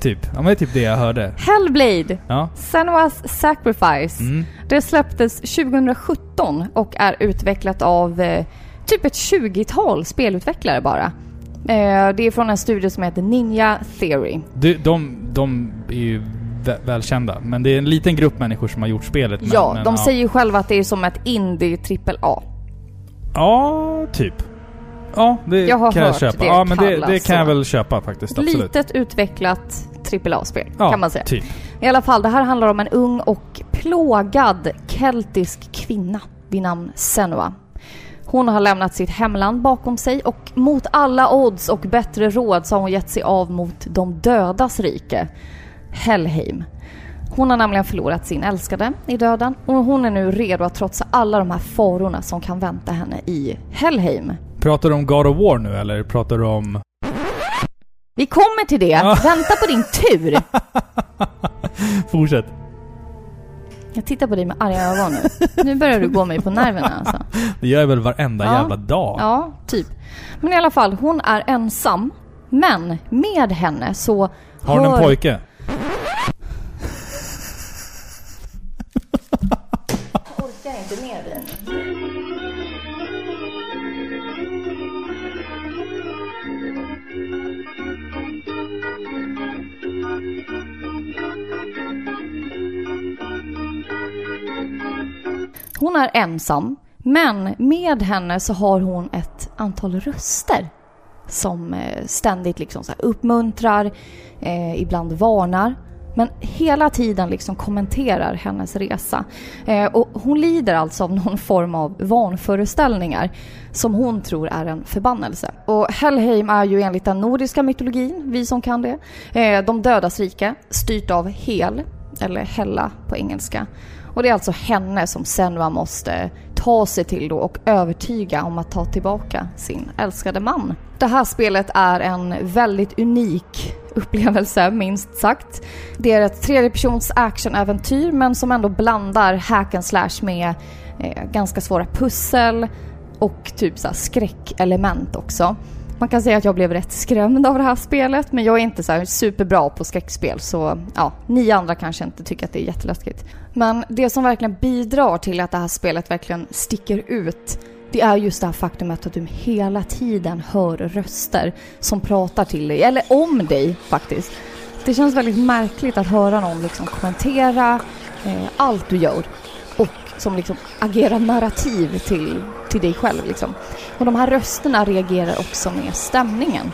Typ. Ja men det är typ det jag hörde. Hellblade, Ja. Senua's Sacrifice. Mm. Det släpptes 2017 och är utvecklat av eh, typ ett 20-tal spelutvecklare bara. Eh, det är från en studio som heter Ninja Theory. Du, de, de är ju vä- välkända. Men det är en liten grupp människor som har gjort spelet. Men, ja, men, de säger ju själva att det är som ett indie AAA. Ja, typ. Ja, det Jag har kan jag hört köpa. det Ja, men det, det kan jag väl köpa faktiskt. Absolut. Litet utvecklat AAA-spel ja, kan man säga. Typ. I alla fall, det här handlar om en ung och plågad keltisk kvinna vid namn Senua. Hon har lämnat sitt hemland bakom sig och mot alla odds och bättre råd så har hon gett sig av mot de dödas rike, Helheim. Hon har nämligen förlorat sin älskade i döden och hon är nu redo att trotsa alla de här farorna som kan vänta henne i Helheim. Pratar du om God of War nu eller pratar du om... Vi kommer till det. Vänta på din tur. Fortsätt. Jag tittar på dig med arga ögon nu. Nu börjar du gå mig på nerverna alltså. Det gör jag väl varenda Ja. jävla dag. Ja, typ. Men i alla fall, hon är ensam. Men med henne så Har hon en hör- pojke? orkar inte med dig. Hon är ensam, men med henne så har hon ett antal röster som eh, ständigt liksom så här uppmuntrar, eh, ibland varnar. Men hela tiden liksom kommenterar hennes resa. Eh, och hon lider alltså av någon form av vanföreställningar som hon tror är en förbannelse. Och Helheim är ju enligt den nordiska mytologin, vi som kan det, eh, de dödas rike, styrt av Hel, eller Hella på engelska. Och det är alltså henne som Senua måste ta sig till då och övertyga om att ta tillbaka sin älskade man. Det här spelet är en väldigt unik upplevelse, minst sagt. Det är ett tredjepersons actionäventyr men som ändå blandar hack and slash med eh, ganska svåra pussel och typ så här skräckelement också. Man kan säga att jag blev rätt skrämd av det här spelet men jag är inte så här superbra på skräckspel så ja, ni andra kanske inte tycker att det är jätteläskigt. Men det som verkligen bidrar till att det här spelet verkligen sticker ut det är just det här faktumet att du hela tiden hör röster som pratar till dig, eller om dig faktiskt. Det känns väldigt märkligt att höra någon liksom kommentera eh, allt du gör och som liksom agerar narrativ till, till dig själv. Liksom. Och de här rösterna reagerar också med stämningen.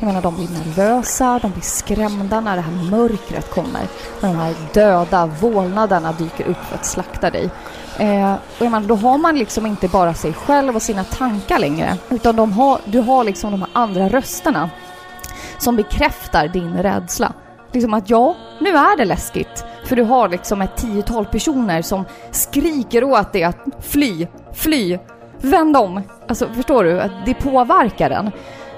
Jag menar, de blir nervösa, de blir skrämda när det här mörkret kommer. När de här döda vålnaderna dyker upp för att slakta dig. Eh, och jag menar, då har man liksom inte bara sig själv och sina tankar längre. Utan de har, du har liksom de här andra rösterna som bekräftar din rädsla. Liksom att ja, nu är det läskigt. För du har liksom ett tiotal personer som skriker åt dig att fly, fly, vänd om. Alltså förstår du? Att det påverkar den.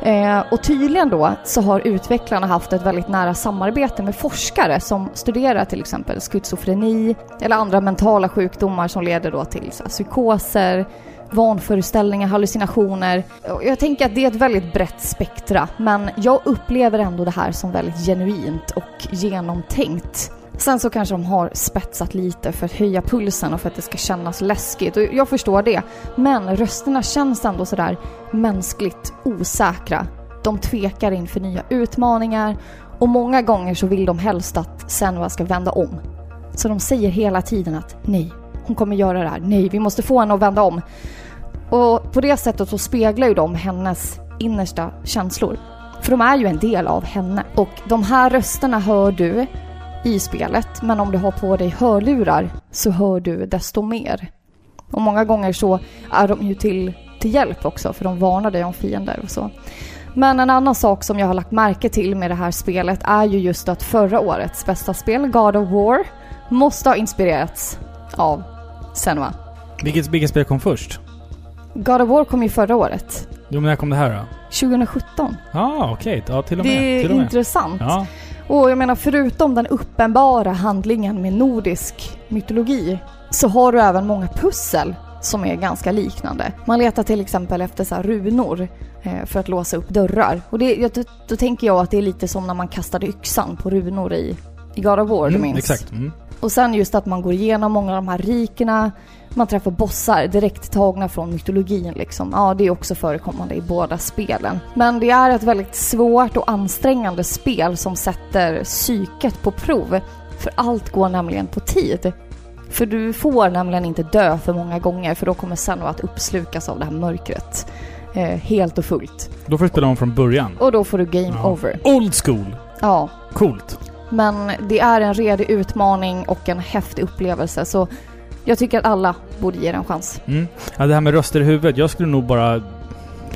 Eh, och tydligen då så har utvecklarna haft ett väldigt nära samarbete med forskare som studerar till exempel schizofreni eller andra mentala sjukdomar som leder då till så här, psykoser, vanföreställningar, hallucinationer. Jag tänker att det är ett väldigt brett spektra men jag upplever ändå det här som väldigt genuint och genomtänkt. Sen så kanske de har spetsat lite för att höja pulsen och för att det ska kännas läskigt och jag förstår det. Men rösterna känns ändå sådär mänskligt osäkra. De tvekar inför nya utmaningar och många gånger så vill de helst att Senua ska vända om. Så de säger hela tiden att nej, hon kommer göra det här. Nej, vi måste få henne att vända om. Och på det sättet så speglar ju de hennes innersta känslor. För de är ju en del av henne. Och de här rösterna hör du i spelet, men om du har på dig hörlurar så hör du desto mer. Och många gånger så är de ju till, till hjälp också för de varnar dig om fiender och så. Men en annan sak som jag har lagt märke till med det här spelet är ju just att förra årets bästa spel, God of War, måste ha inspirerats av Senua. Vilket, vilket spel kom först? God of War kom ju förra året, Jo, men när kom det här då? 2017. Ja, ah, okej. Ja, till och med. Det är intressant. Ja. Och jag menar, förutom den uppenbara handlingen med nordisk mytologi så har du även många pussel som är ganska liknande. Man letar till exempel efter så runor eh, för att låsa upp dörrar. Och det, då, tänker jag att det är lite som när man kastade yxan på runor i, i God of War, du Mm, minns? exakt. Mm. Och sen just att man går igenom många av de här rikena, man träffar bossar direkt tagna från mytologin liksom. Ja, det är också förekommande i båda spelen. Men det är ett väldigt svårt och ansträngande spel som sätter psyket på prov. För allt går nämligen på tid. För du får nämligen inte dö för många gånger för då kommer Senua att uppslukas av det här mörkret. Eh, helt och fullt. Då får du spela om från början. Och då får du game Ja. over. Old school. Ja, Coolt. Men det är en redig utmaning och en häftig upplevelse så jag tycker att alla borde ge det en chans. Mm. Ja, det här med röster i huvudet. Jag skulle nog bara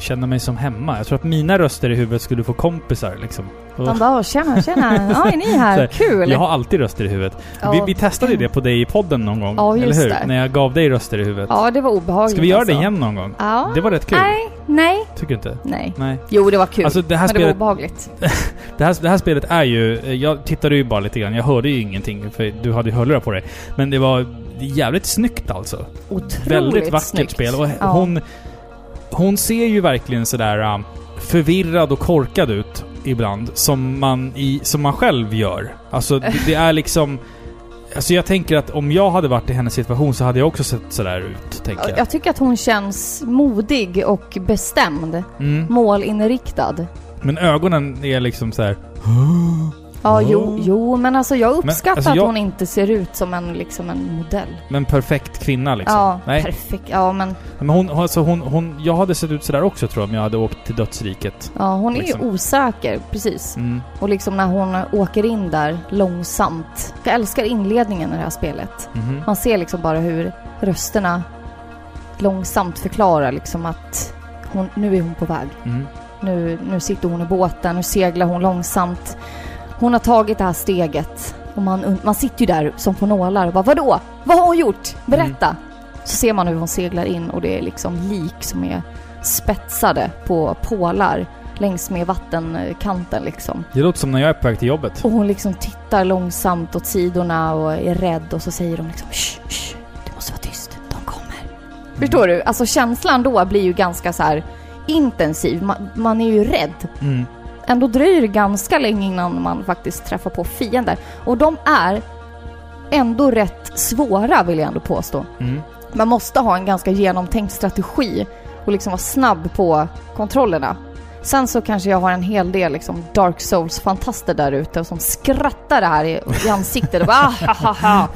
känna mig som hemma. Jag tror att mina röster i huvudet skulle få kompisar liksom. Man bara “tjena, tjena, ja är ni här? Kul!” jag har alltid röster i huvudet. Ja. Vi, vi testade det på dig i podden någon gång. Just eller hur? det. När jag gav dig röster i huvudet. Ja, det var obehagligt Ska vi göra det alltså. igen någon gång? Ja. Det var rätt kul. Nej, nej, Tycker inte? nej. Nej. Jo, det var kul. Alltså det här, men det var spelet, obehagligt. det, här, det här spelet är ju... Jag tittade ju bara lite grann. Jag hörde ju ingenting för du hade ju hörlurar på dig. Men det var jävligt snyggt alltså. Otroligt Väldigt vackert snyggt. spel. Och Ja. hon... Hon ser ju verkligen sådär um, förvirrad och korkad ut ibland. Som man, i, som man själv gör. Alltså det, det är liksom... Alltså jag tänker att om jag hade varit i hennes situation så hade jag också sett sådär ut, tänker jag. Jag tycker att hon känns modig och bestämd. Mm. Målinriktad. Men ögonen är liksom så här. Ja, Oh. jo, jo, men alltså jag uppskattar alltså, att jag- hon inte ser ut som en, liksom en modell. Men perfekt kvinna liksom. Ja, Nej. perfekt. Ja, men Men hon, alltså hon, hon, jag hade sett ut sådär också tror jag om jag hade åkt till dödsriket. ja, hon är Liksom. ju osäker, precis. Mm. Och liksom när hon åker in där långsamt. Jag älskar inledningen i det här spelet. Mhm. Man ser liksom bara hur rösterna långsamt förklarar liksom att hon, nu är hon på väg. Mm. Nu, nu sitter hon i båten, nu seglar hon långsamt. Hon har tagit det här steget. Och man, man sitter ju där som på nålar och bara vadå? Vad har hon gjort? Berätta! Så ser man hur hon seglar in och det är liksom lik som är spetsade på pålar längs med vattenkanten liksom. Det låter som när jag är på väg till jobbet. Och hon liksom tittar långsamt åt sidorna och är rädd och så säger hon liksom shh, shh, du måste vara tyst, de kommer. Förstår du? Alltså känslan då blir ju ganska så här intensiv. Man, man är ju rädd. Mm. Ändå dröjer det ganska länge innan man faktiskt träffar på fiender. Och de är ändå rätt svåra vill jag ändå påstå. Mm. Man måste ha en ganska genomtänkt strategi och liksom vara snabb på kontrollerna. Sen så kanske jag har en hel del liksom Dark Souls-fantaster där ute som skrattar det här i, i ansiktet och bara ah, ha, ha, ha.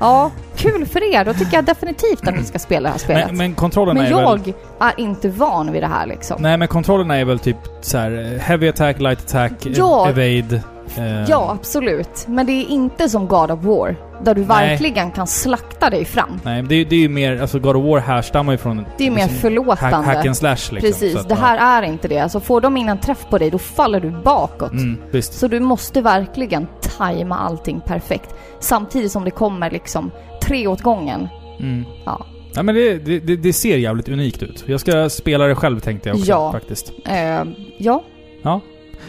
Ja, kul för er. Då tycker jag definitivt att ni ska spela det här spelet. Men, men kontrollerna Men är jag väl... är inte van vid det här liksom. Nej men kontrollerna är väl typ så här eh, heavy attack, light attack, Ja. ev- evade. Eh, Ja, absolut. Men det är inte som God of War, där du Nej. verkligen kan slakta dig fram. Nej, det, är- det är ju mer... Alltså God of War härstammar ju från... Det är mer liksom, förlåtande. hack, hack and slash liksom. Precis, att, det ja. här är inte det. Alltså får de in en träff på dig, då faller du bakåt. Mm, visst. Så du måste verkligen tajma allting perfekt. Samtidigt som det kommer liksom tre åt gången. Mm. Ja. Ja men det, det, det, det ser jävligt unikt ut. Jag ska spela det själv tänkte jag också Ja. faktiskt. Eh, ja, Ja.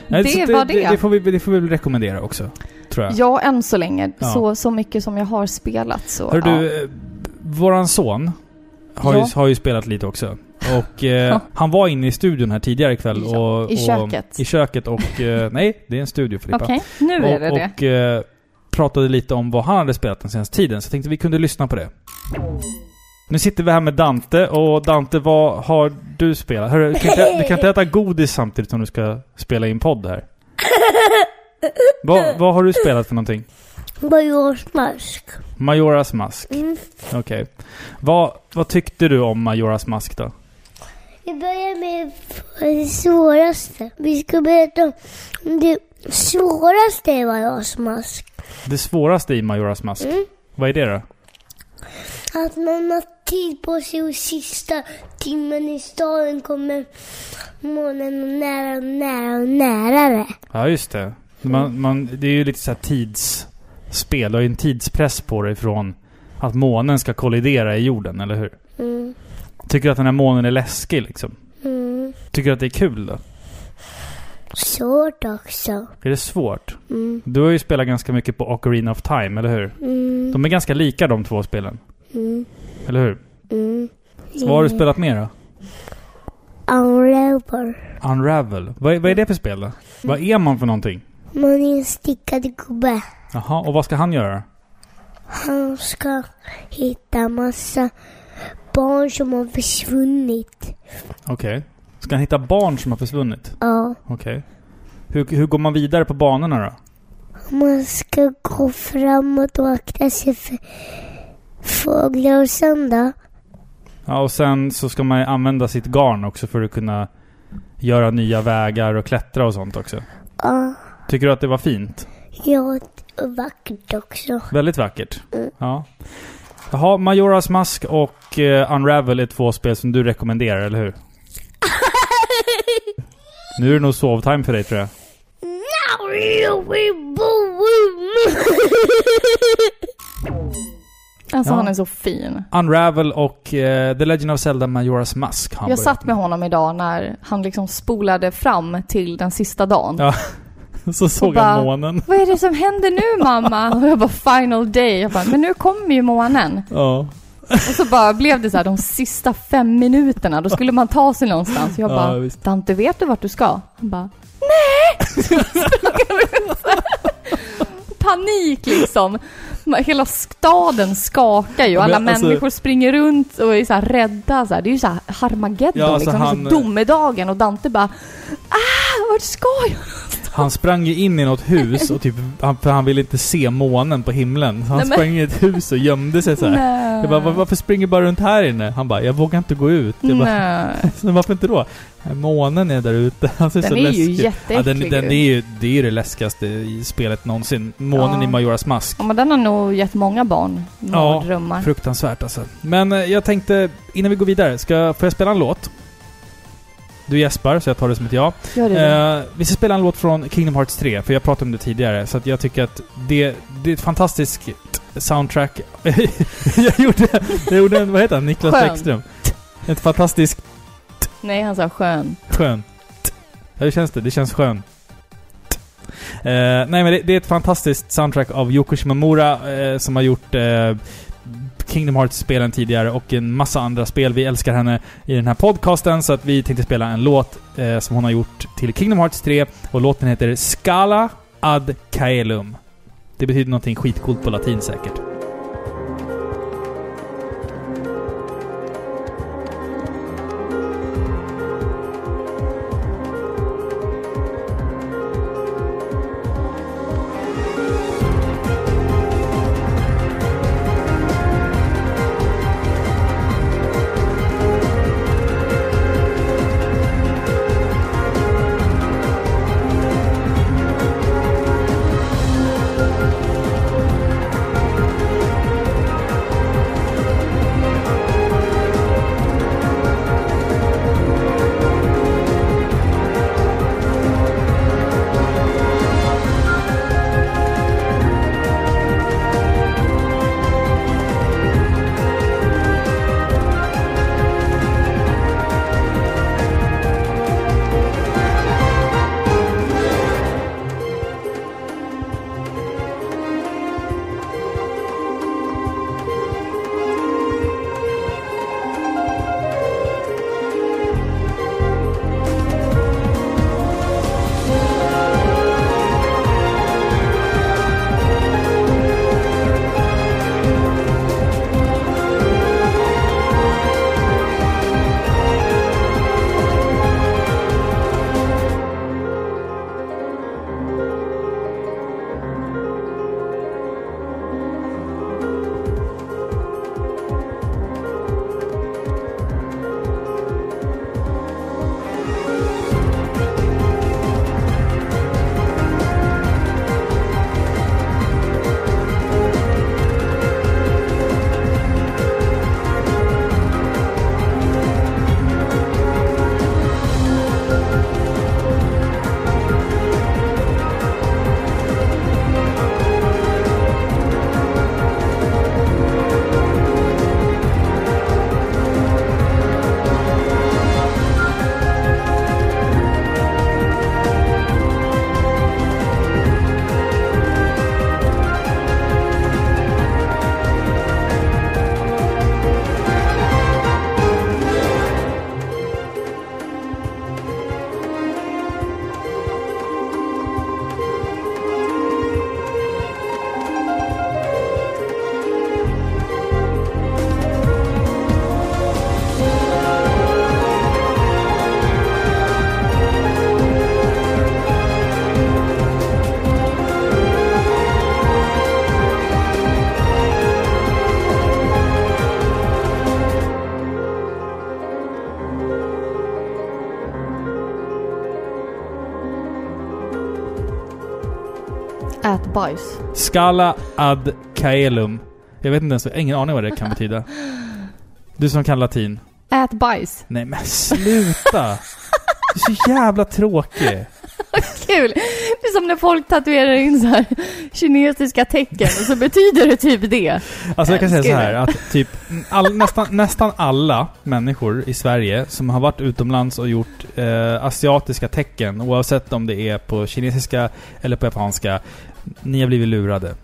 Nej, Det så var det. Det, det, får vi, det får vi rekommendera också. Tror jag. ja än så länge. Ja. Så, så mycket som jag har spelat så... Hör ja. du, eh, våran son har, Ja. ju, har ju spelat lite också. Och eh, han var inne i studion här tidigare ikväll Ja, och... i och, köket. I köket och... Eh, nej, det är en studio Filippa. Okej, nu är det och, det. och eh, pratade lite om vad han hade spelat den senaste tiden, så jag tänkte vi kunde lyssna på det. Nu sitter vi här med Dante, och Dante, vad har du spelat? Hörru, du, kan inte, du kan inte äta godis samtidigt som du ska spela in podd här. vad, vad har du spelat för någonting? Majoras mask. Majoras mask. Mm. Okej. Vad, vad tyckte du om Majoras mask då? Vi börjar med det svåraste. Vi ska berätta om det svåraste i Majoras mask. Det svåraste i Majoras mask? Mm. Vad är det då? Att man tid på sig och sista timmen i staden kommer månen nära och nära och närare. Ja, just det. Man, man, det är ju lite så här tidsspel. Du har ju en tidspress på dig från att månen ska kollidera i jorden, eller hur? Mm. Tycker du att den här månen är läskig liksom? Mm. Tycker du att det är kul då? Svårt också. Är det svårt? Mm. Du har ju spelat ganska mycket på Ocarina of Time, eller hur? Mm. De är ganska lika de två spelen. Mm. Eller hur? Mm. Så vad har du spelat mer då? Unravel. Unravel. Vad är, vad är det för spel då? Vad är man för någonting? Man är en stickad gubbe. Jaha, och vad ska han göra? Han ska hitta massa barn som har försvunnit. Okej. Ska han hitta barn som har försvunnit? Ja. Okej. Hur, hur går man vidare på banorna då? Man ska gå framåt och akta sig för fåglar och sen då? Ja, och sen så ska man använda sitt garn också för att kunna göra nya vägar och klättra och sånt också. Ja. Tycker du att det var fint? Ja, och vackert också. Väldigt vackert. Mm. Ja. Jaha, Majoras Mask och eh, Unravel är två spel som du rekommenderar, eller hur? Nu är det nog sovtime för dig tror jag. Now you will. Alltså Ja. han är så fin. Unravel och eh, The Legend of Zelda Majoras Mask. han Jag satt med honom idag när han liksom spolade fram till den sista dagen. Ja. Så såg bara- han månen. Vad är det som händer nu mamma? Och jag bara final day. Jag bara, men nu kommer ju månen. Ja. Och så bara blev det så här de sista fem minuterna. Då skulle man ta sig någonstans. Jag Ja, bara, visst. Dante vet du vart du ska? Han bara, nej! Panik liksom. Hela staden skakar ju. Ja, Alla alltså- människor springer runt och är så rädda. Så här. Det är ju så här Harmageddon Ja, alltså liksom. han- så domedagen och Dante bara, ah, vart ska jag? Han sprang ju in i något hus och typ, han, för han ville inte se månen på himlen. Så han Nej, sprang in i ett hus och gömde sig så här. Nej. Jag bara, "Va- varför springer du bara runt här inne? Han bara, jag vågar inte gå ut. Jag bara, så varför inte då? "Nej, Månen är där ute. Han ser Den så är ju läskig ut." jätteäcklig. Ja, den, den ju. är ju, det är ju det läskigaste i spelet någonsin. Månen Ja. i Majoras Mask. Ja, men den har nog gett många barn Ja, mardrömmar. Fruktansvärt alltså. Men eh, jag tänkte, innan vi går vidare, ska, får jag spela en låt? Du gäspar, så jag tar det som ett ja. Gör det det? Eh, vi ska spela en låt från Kingdom Hearts 3, för jag pratade om det tidigare. Så jag tycker att det, det är ett fantastiskt soundtrack. jag, gjorde, jag gjorde en, vad heter han? Niklas Skön. Bäckström. Ett fantastiskt Nej, han sa skön. skön. Ja, hur känns det? Det känns skön. Eh, nej men det, det är ett fantastiskt soundtrack av Yoko Shimomura eh, som har gjort eh, Kingdom Hearts-spelen tidigare och en massa andra spel. Vi älskar henne i den här podcasten så att vi tänkte spela en låt eh, som hon har gjort till Kingdom Hearts 3 och låten heter Scala ad Caelum. Det betyder någonting skitcoolt på latin säkert. Bajs. Scala ad caelum. Jag vet inte ens, jag har ingen aning vad det kan betyda. Du som kan latin. Ät bajs. Nej men sluta! Du är så jävla tråkig. Kul! Det är som när folk tatuerar in så här kinesiska tecken och så betyder det typ det. Alltså jag kan säga så här att typ all, nästan, nästan alla människor i Sverige som har varit utomlands och gjort eh, asiatiska tecken, oavsett om det är på kinesiska eller på japanska, ni har blivit lurade.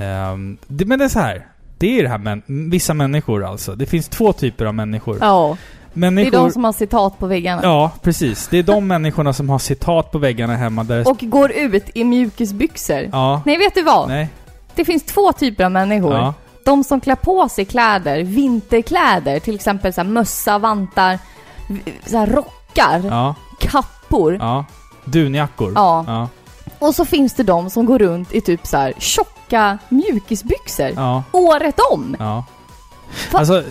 Ehm, det, men det är så här. Det är det här med vissa människor alltså. Det finns två typer av människor. Ja, det är människor de som har citat på väggarna. Ja, precis. Det är de människorna som har citat på väggarna hemma där Och går ut i mjukisbyxor. Ja. Nej, vet du vad? Nej. Det finns två typer av människor. Ja. De som klär på sig kläder, vinterkläder, till exempel så mössa, vantar, så rockar, Ja. kappor. Ja. Dunjackor. Ja. Ja. Och så finns det de som går runt i typ så här tjocka mjukisbyxor. Ja. Året om! ja. Va- Alltså,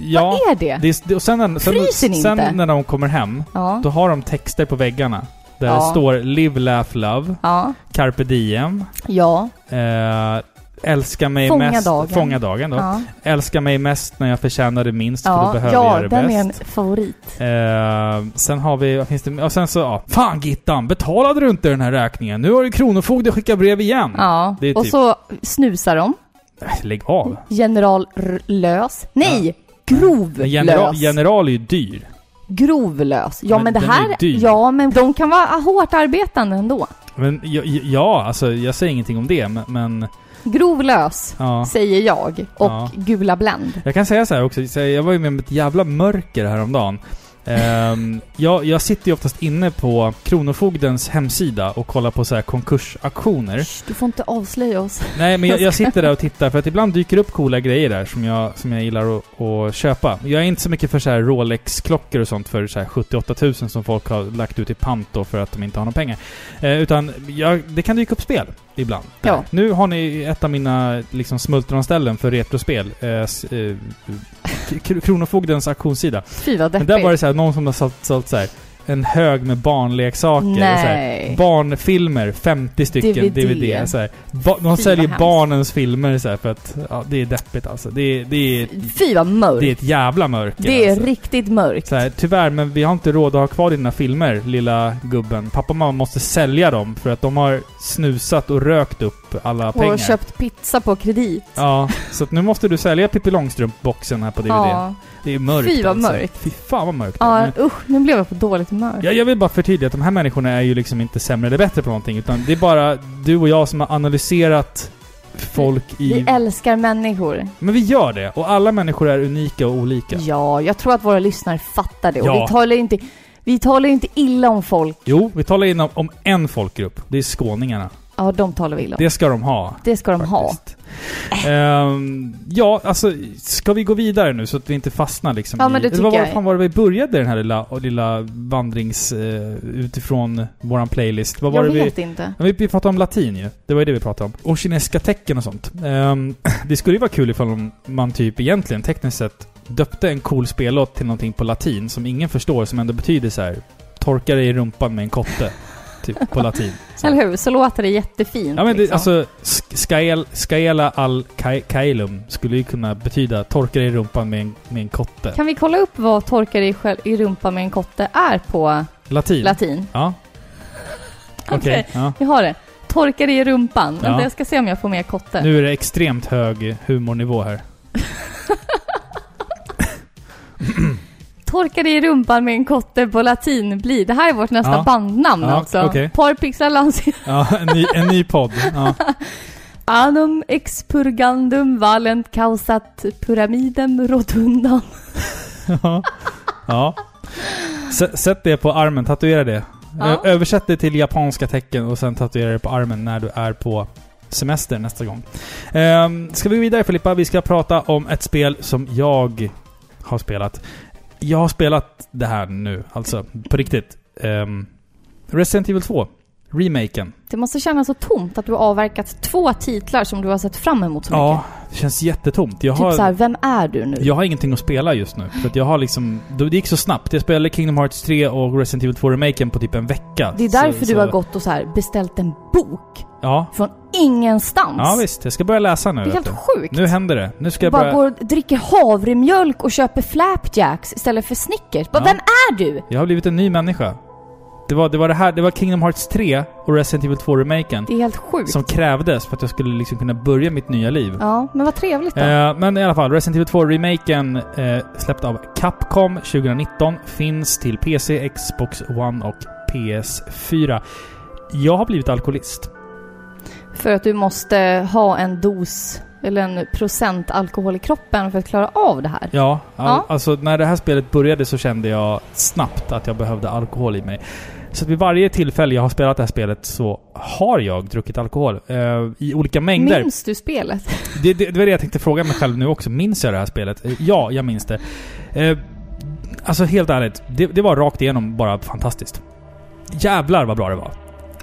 ja. Vad är det? Det är, och sen, när- sen, sen inte? när de kommer hem, Ja. då har de texter på väggarna. Där Ja. det står 'Live, laugh, love' Ja. 'Carpe diem' Ja. eh, 'Älska mig Fånga mest' dagen. Fånga dagen då. Ja. 'Älska mig mest när jag förtjänar det minst, för då Ja, behöver jag ja det den är bäst' en favorit. Eh, sen har vi, vad finns det Och sen så, ja. Fan Gittan! Betalade du inte den här räkningen? Nu har ju Kronofogden skickat brev igen. Ja. Och typ- så snusar de. Lägg av. General lös. Nej! Grovlös. Men General, general är ju dyr. Grovlös. Ja Men men, det här... Ja men de kan vara hårt arbetande ändå. Men ja, ja, alltså jag säger ingenting om det, men... men Grovlös, ja. säger jag. Och Ja. gula Blend. Jag kan säga så här också, så jag var ju med om ett jävla mörker häromdagen. Um, jag, jag sitter ju oftast inne på Kronofogdens hemsida och kollar på så här konkursaktioner. Du får inte avslöja oss. Nej, men jag, jag sitter där och tittar för att ibland dyker upp coola grejer där som jag, som jag gillar att, att köpa. Jag är inte så mycket för så här Rolex-klockor och sånt för så här 78 000 som folk har lagt ut i pant då för att de inte har några pengar. Eh, utan jag, det kan dyka upp spel ibland. Ja. Nu har ni ett av mina liksom, smultronställen för retrospel. Eh, eh, Kronofogdens auktionssida. Fy vad Men deppigt. där var det så här, någon som har sålt, sålt så här, en hög med barnleksaker. och Så här, barnfilmer, 50 stycken DVD. DVD. så här. Ba, de Fy, säljer barnens filmer så här, för att ja, det är deppigt alltså. Det är, det är, Fy vad mörkt. det är ett jävla mörker Det är alltså. riktigt mörkt. så här, tyvärr, men vi har inte råd att ha kvar dina filmer, lilla gubben. Pappa och mamma måste sälja dem för att de har snusat och rökt upp alla pengar. Och köpt pizza på kredit. Ja, så nu måste du sälja Pippi Långstrump-boxen här på DVD. Ja. Det är mörkt Fy, vad alltså. mörkt. Fy fan vad mörkt. Ja, Men- usch. Nu blev jag på dåligt humör. Ja, jag vill bara förtydliga att de här människorna är ju liksom inte sämre eller bättre på någonting. Utan det är bara du och jag som har analyserat folk i... Vi älskar människor. Men vi gör det. Och alla människor är unika och olika. Ja, jag tror att våra lyssnare fattar det. Och Ja. vi talar inte... Vi talar ju inte illa om folk. Jo, vi talar in om, om en folkgrupp. Det är skåningarna. Ja, de talar vi illa om. Det ska de ha. Det ska de ha. faktiskt. Ehm, ja, alltså, ska vi gå vidare nu så att vi inte fastnar liksom Ja, men det i... tycker vad var, jag. fan var det vi började den här lilla, lilla vandrings... Eh, utifrån våran playlist? Vad var Jag det vi... vet inte. Ja, Vi, vi pratade om latin ju. Det var ju det vi pratade om. Och kinesiska tecken och sånt. Ehm, det skulle ju vara kul ifall om man typ egentligen tekniskt sett döpte en cool spellåt till någonting på latin som ingen förstår som ändå betyder så här. Torka dig i rumpan med en kotte. Typ på latin. Så. Eller hur? Så låter det jättefint. Ja men det, liksom. alltså, sk- skael, skaela al kailum skulle ju kunna betyda torka dig i rumpan med en, med en kotte. Kan vi kolla upp vad torka dig i rumpan med en kotte är på Latin? latin? Ja. Okej. Okej. ja. Vi har det. Torka dig i rumpan. Ja. Jag ska se om jag får med kotte. Nu är det extremt hög humornivå här. Torka dig i rumpan med en kotte på latin blir. Det här är vårt nästa Ja. bandnamn Ja, alltså. okej. Parpixlar lanserar Ja, en ny, en ny podd. Ja. Anum expurgandum valent causat pyramidem rotundam. Ja. ja. S- sätt det på armen, tatuera det. Ja. Översätt det till japanska tecken och sen tatuera det på armen när du är på semester nästa gång. Um, ska vi gå vidare Filippa? Vi ska prata om ett spel som jag har spelat. Jag har spelat det här nu, alltså på riktigt. Um, Resident Evil 2 remaken. Det måste kännas så tomt att du har avverkat två titlar som du har sett fram emot så Ja, mycket. det känns jättetomt. Jag Typ har, såhär, vem är du nu? jag har ingenting att spela just nu. För att jag har liksom... Det gick så snabbt. Jag spelade Kingdom Hearts 3 och Resident Evil 2-remaken på typ en vecka. Det är därför Så- du så- har gått och så här beställt en bok Ja. från ingenstans. Ja visst, jag ska börja läsa nu. Det är helt sjukt. Nu händer det. Nu ska jag bara börja... går och dricker havremjölk och köper flapjacks istället för Snickers. Bara, Ja. Vem är du? Jag har blivit en ny människa. Det var det, var det här, det var Kingdom Hearts 3 och Resident Evil 2-remaken Det är helt sjukt. som krävdes för att jag skulle liksom kunna börja mitt nya liv. Ja, men vad trevligt då. Eh, men i alla fall, Resident Evil 2-remaken eh, släppt av Capcom 2019 finns till PC, Xbox One och PS4. Jag har blivit alkoholist. För att du måste ha en dos eller en procent alkohol i kroppen för att klara av det här. Ja, all, Ja. alltså när det här spelet började så kände jag snabbt att jag behövde alkohol i mig. Så att vid varje tillfälle jag har spelat det här spelet så har jag druckit alkohol. Eh, I olika mängder. Minns du spelet? Det, det, det var det jag tänkte fråga mig själv nu också. Minns jag det här spelet? Eh, Ja, jag minns det. Eh, alltså helt ärligt, det, det var rakt igenom bara fantastiskt. Jävlar vad bra det var.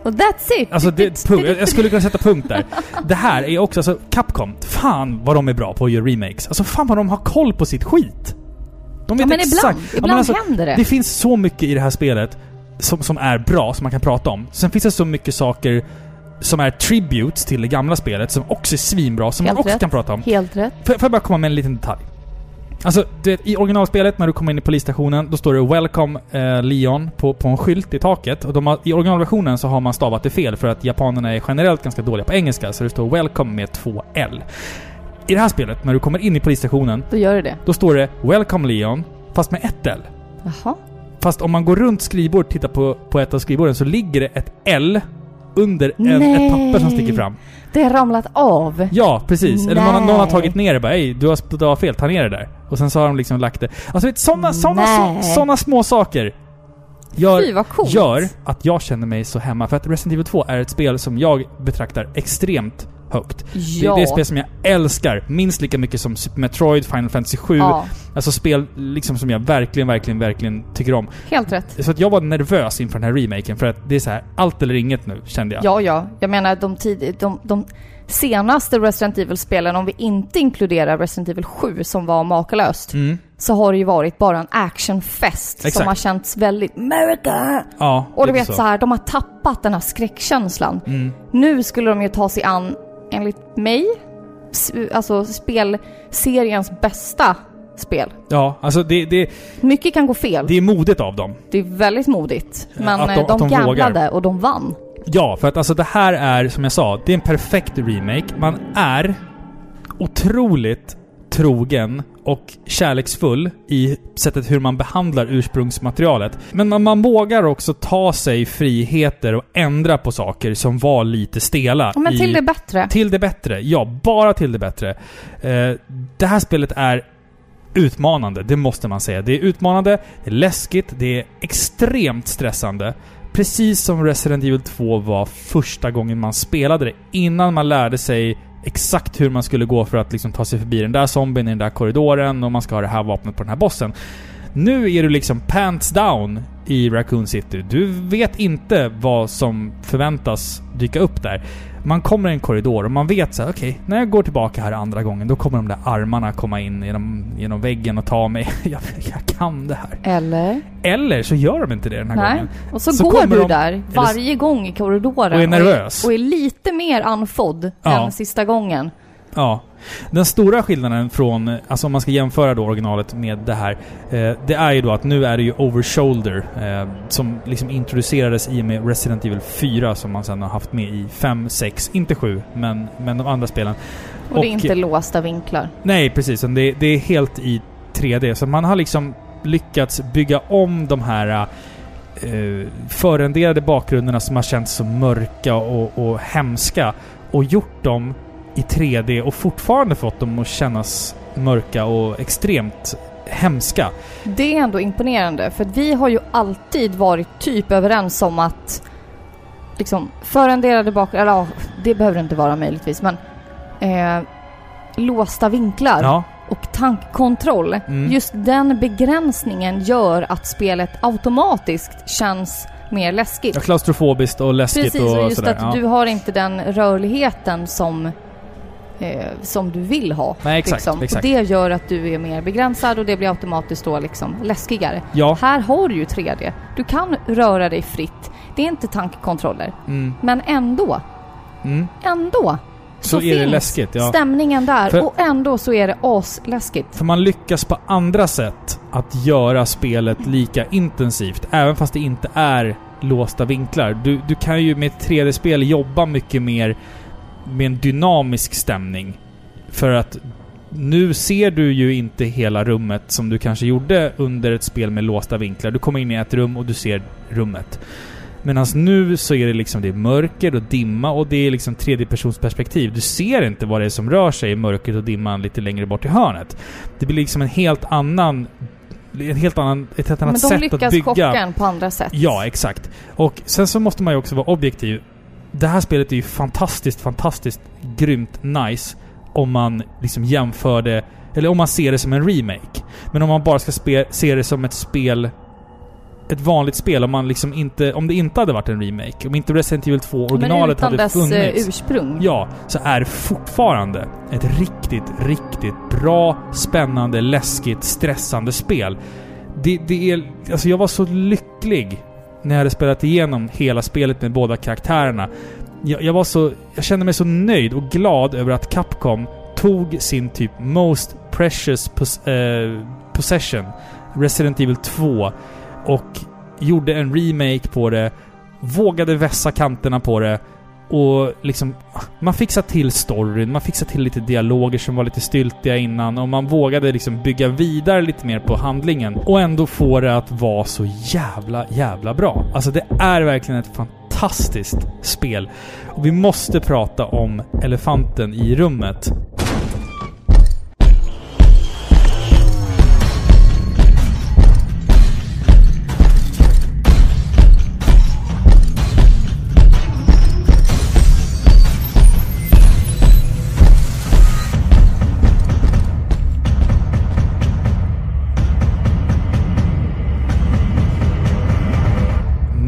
Och that's it! Alltså det, punkt. Jag skulle kunna sätta punkt där. Det här är också, alltså Capcom, fan vad de är bra på att göra remakes. Alltså fan vad de har koll på sitt skit. De vet Ja, men exakt. ibland, Ja, ibland alltså, händer det. det finns så mycket i det här spelet som, som är bra, som man kan prata om. Sen finns det så mycket saker som är tributes till det gamla spelet, som också är svinbra, som Helt man också rätt. kan prata om. Helt rätt. Får, får jag bara komma med en liten detalj? Alltså, du vet, i originalspelet när du kommer in i polisstationen, då står det 'Welcome eh, Leon' på, på en skylt i taket. Och har, i originalversionen så har man stavat det fel för att japanerna är generellt ganska dåliga på engelska, så det står 'Welcome' med två L. I det här spelet, när du kommer in i polisstationen, Då gör du det. då står det 'Welcome Leon' fast med ett L. Jaha. Fast om man går runt skrivbordet och tittar på, på ett av skrivborden så ligger det ett L under en, ett papper som sticker fram. Det har ramlat av. Ja, precis. Eller någon, någon har tagit ner det bara Ej, du har, du har fel, ta ner det där. Och sen så har de liksom lagt det. Alltså vet, såna, såna, så, såna små saker Fy gör, vad coolt. gör att jag känner mig så hemma. För att Resident Evil 2 är ett spel som jag betraktar extremt högt. Ja. Det, det är spel som jag älskar minst lika mycket som Super Metroid, Final Fantasy 7. Ja, Alltså spel liksom som jag verkligen, verkligen, verkligen tycker om. helt rätt. Så att jag var nervös inför den här remaken för att det är så här allt eller inget nu, kände jag. Ja, ja. Jag menar de, tid, de, de senaste Resident Evil-spelen, om vi inte inkluderar Resident Evil 7 som var makalöst, Mm. så har det ju varit bara en actionfest Exakt. som har känts väldigt America! Ja, Och du vet så. här, de har tappat den här skräckkänslan. Mm. Nu skulle de ju ta sig an, enligt mig, alltså spelseriens bästa spel. Ja, alltså det, det, Mycket kan gå fel. det är modigt av dem. Det är väldigt modigt. Men Att de- eh, de, att de gamblade vågar. och de vann. Ja, för att alltså det här är, som jag sa, det är en perfekt remake. Man är otroligt trogen och kärleksfull i sättet hur man behandlar ursprungsmaterialet. Men man, man vågar också ta sig friheter och ändra på saker som var lite stela. Men i, till det bättre. Till det bättre, ja. Bara till det bättre. Eh, det här spelet är utmanande, det måste man säga. Det är utmanande, det är läskigt, det är extremt stressande. Precis som Resident Evil 2 var första gången man spelade det. Innan man lärde sig exakt hur man skulle gå för att liksom ta sig förbi den där zombien i den där korridoren och man ska ha det här vapnet på den här bossen. Nu är du liksom pants down i Raccoon City. Du vet inte vad som förväntas dyka upp där. Man kommer i en korridor och man vet så här: okej, när jag går tillbaka här andra gången, då kommer de där armarna komma in genom, genom väggen och ta mig. jag, jag kan det här. Eller? Eller så gör de inte det den här Nej. gången. Och så, Så går du de- där varje gång i korridoren. Och är nervös. Och är, och är lite mer andfådd Ja. än sista gången. Ja. Den stora skillnaden från, alltså om man ska jämföra då originalet med det här, eh, det är ju då att nu är det ju over shoulder, eh, som liksom introducerades i och med Resident Evil 4 som man sen har haft med i 5, 6, inte 7, men, men de andra spelen. Och, det är inte låsta vinklar. Nej, precis. Det, det är helt i 3D. Så man har liksom lyckats bygga om de här eh, förrenderade bakgrunderna som har känts så mörka och, och hemska och gjort dem i 3D och fortfarande fått dem att kännas mörka och extremt hemska. Det är ändå imponerande, för vi har ju alltid varit typ överens om att liksom förenderade bakgrundar, eller ja, det behöver det inte vara möjligtvis, men eh, låsta vinklar Ja, och tankkontroll. Mm. Just den begränsningen gör att spelet automatiskt känns mer läskigt. Ja, klaustrofobiskt och läskigt Precis, och, och just sådär. att ja. du har inte den rörligheten som, eh, som du vill ha. Nej, exakt, liksom. exakt. Och det gör att du är mer begränsad och det blir automatiskt då liksom läskigare. Ja. Här har du ju 3D. Du kan röra dig fritt. Det är inte tankkontroller. Mm, Men ändå, mm. ändå Så, är det läskigt, ja. stämningen där För- och ändå så är det asläskigt. För man lyckas på andra sätt att göra spelet lika intensivt, även fast det inte är låsta vinklar. Du, du kan ju med ett 3D-spel jobba mycket mer med en dynamisk stämning. För att nu ser du ju inte hela rummet som du kanske gjorde under ett spel med låsta vinklar. Du kommer in i ett rum och du ser rummet. Medan nu så är det liksom det är mörker och dimma och det är liksom tredjepersonsperspektiv. Du ser inte vad det är som rör sig i mörkret och dimman lite längre bort i hörnet. Det blir liksom en helt annan... En helt annan, ett helt annat Men de sätt att lyckas bygga... chocka en på andra sätt. Ja, exakt. Och sen så måste man ju också vara objektiv. Det här spelet är ju fantastiskt, fantastiskt grymt nice om man liksom jämför det... Eller om man ser det som en remake. Men om man bara ska spe, se det som ett spel... Ett vanligt spel, om man liksom inte... Om det inte hade varit en remake, om inte Resident Evil 2 Men originalet utan hade dess funnits... eh, ursprung. Ja, så är det fortfarande ett riktigt, riktigt bra, spännande, läskigt, stressande spel. Det, det är... Alltså jag var så lycklig när jag hade spelat igenom hela spelet med båda karaktärerna. Jag, jag var så... Jag kände mig så nöjd och glad över att Capcom tog sin typ most precious pos, eh, possession, Resident Evil 2, och gjorde en remake på det, vågade vässa kanterna på det och liksom... Man fixade till storyn, man fixade till lite dialoger som var lite styltiga innan och man vågade liksom bygga vidare lite mer på handlingen och ändå få det att vara så jävla, jävla bra. Alltså det är verkligen ett fantastiskt spel. Och vi måste prata om elefanten i rummet.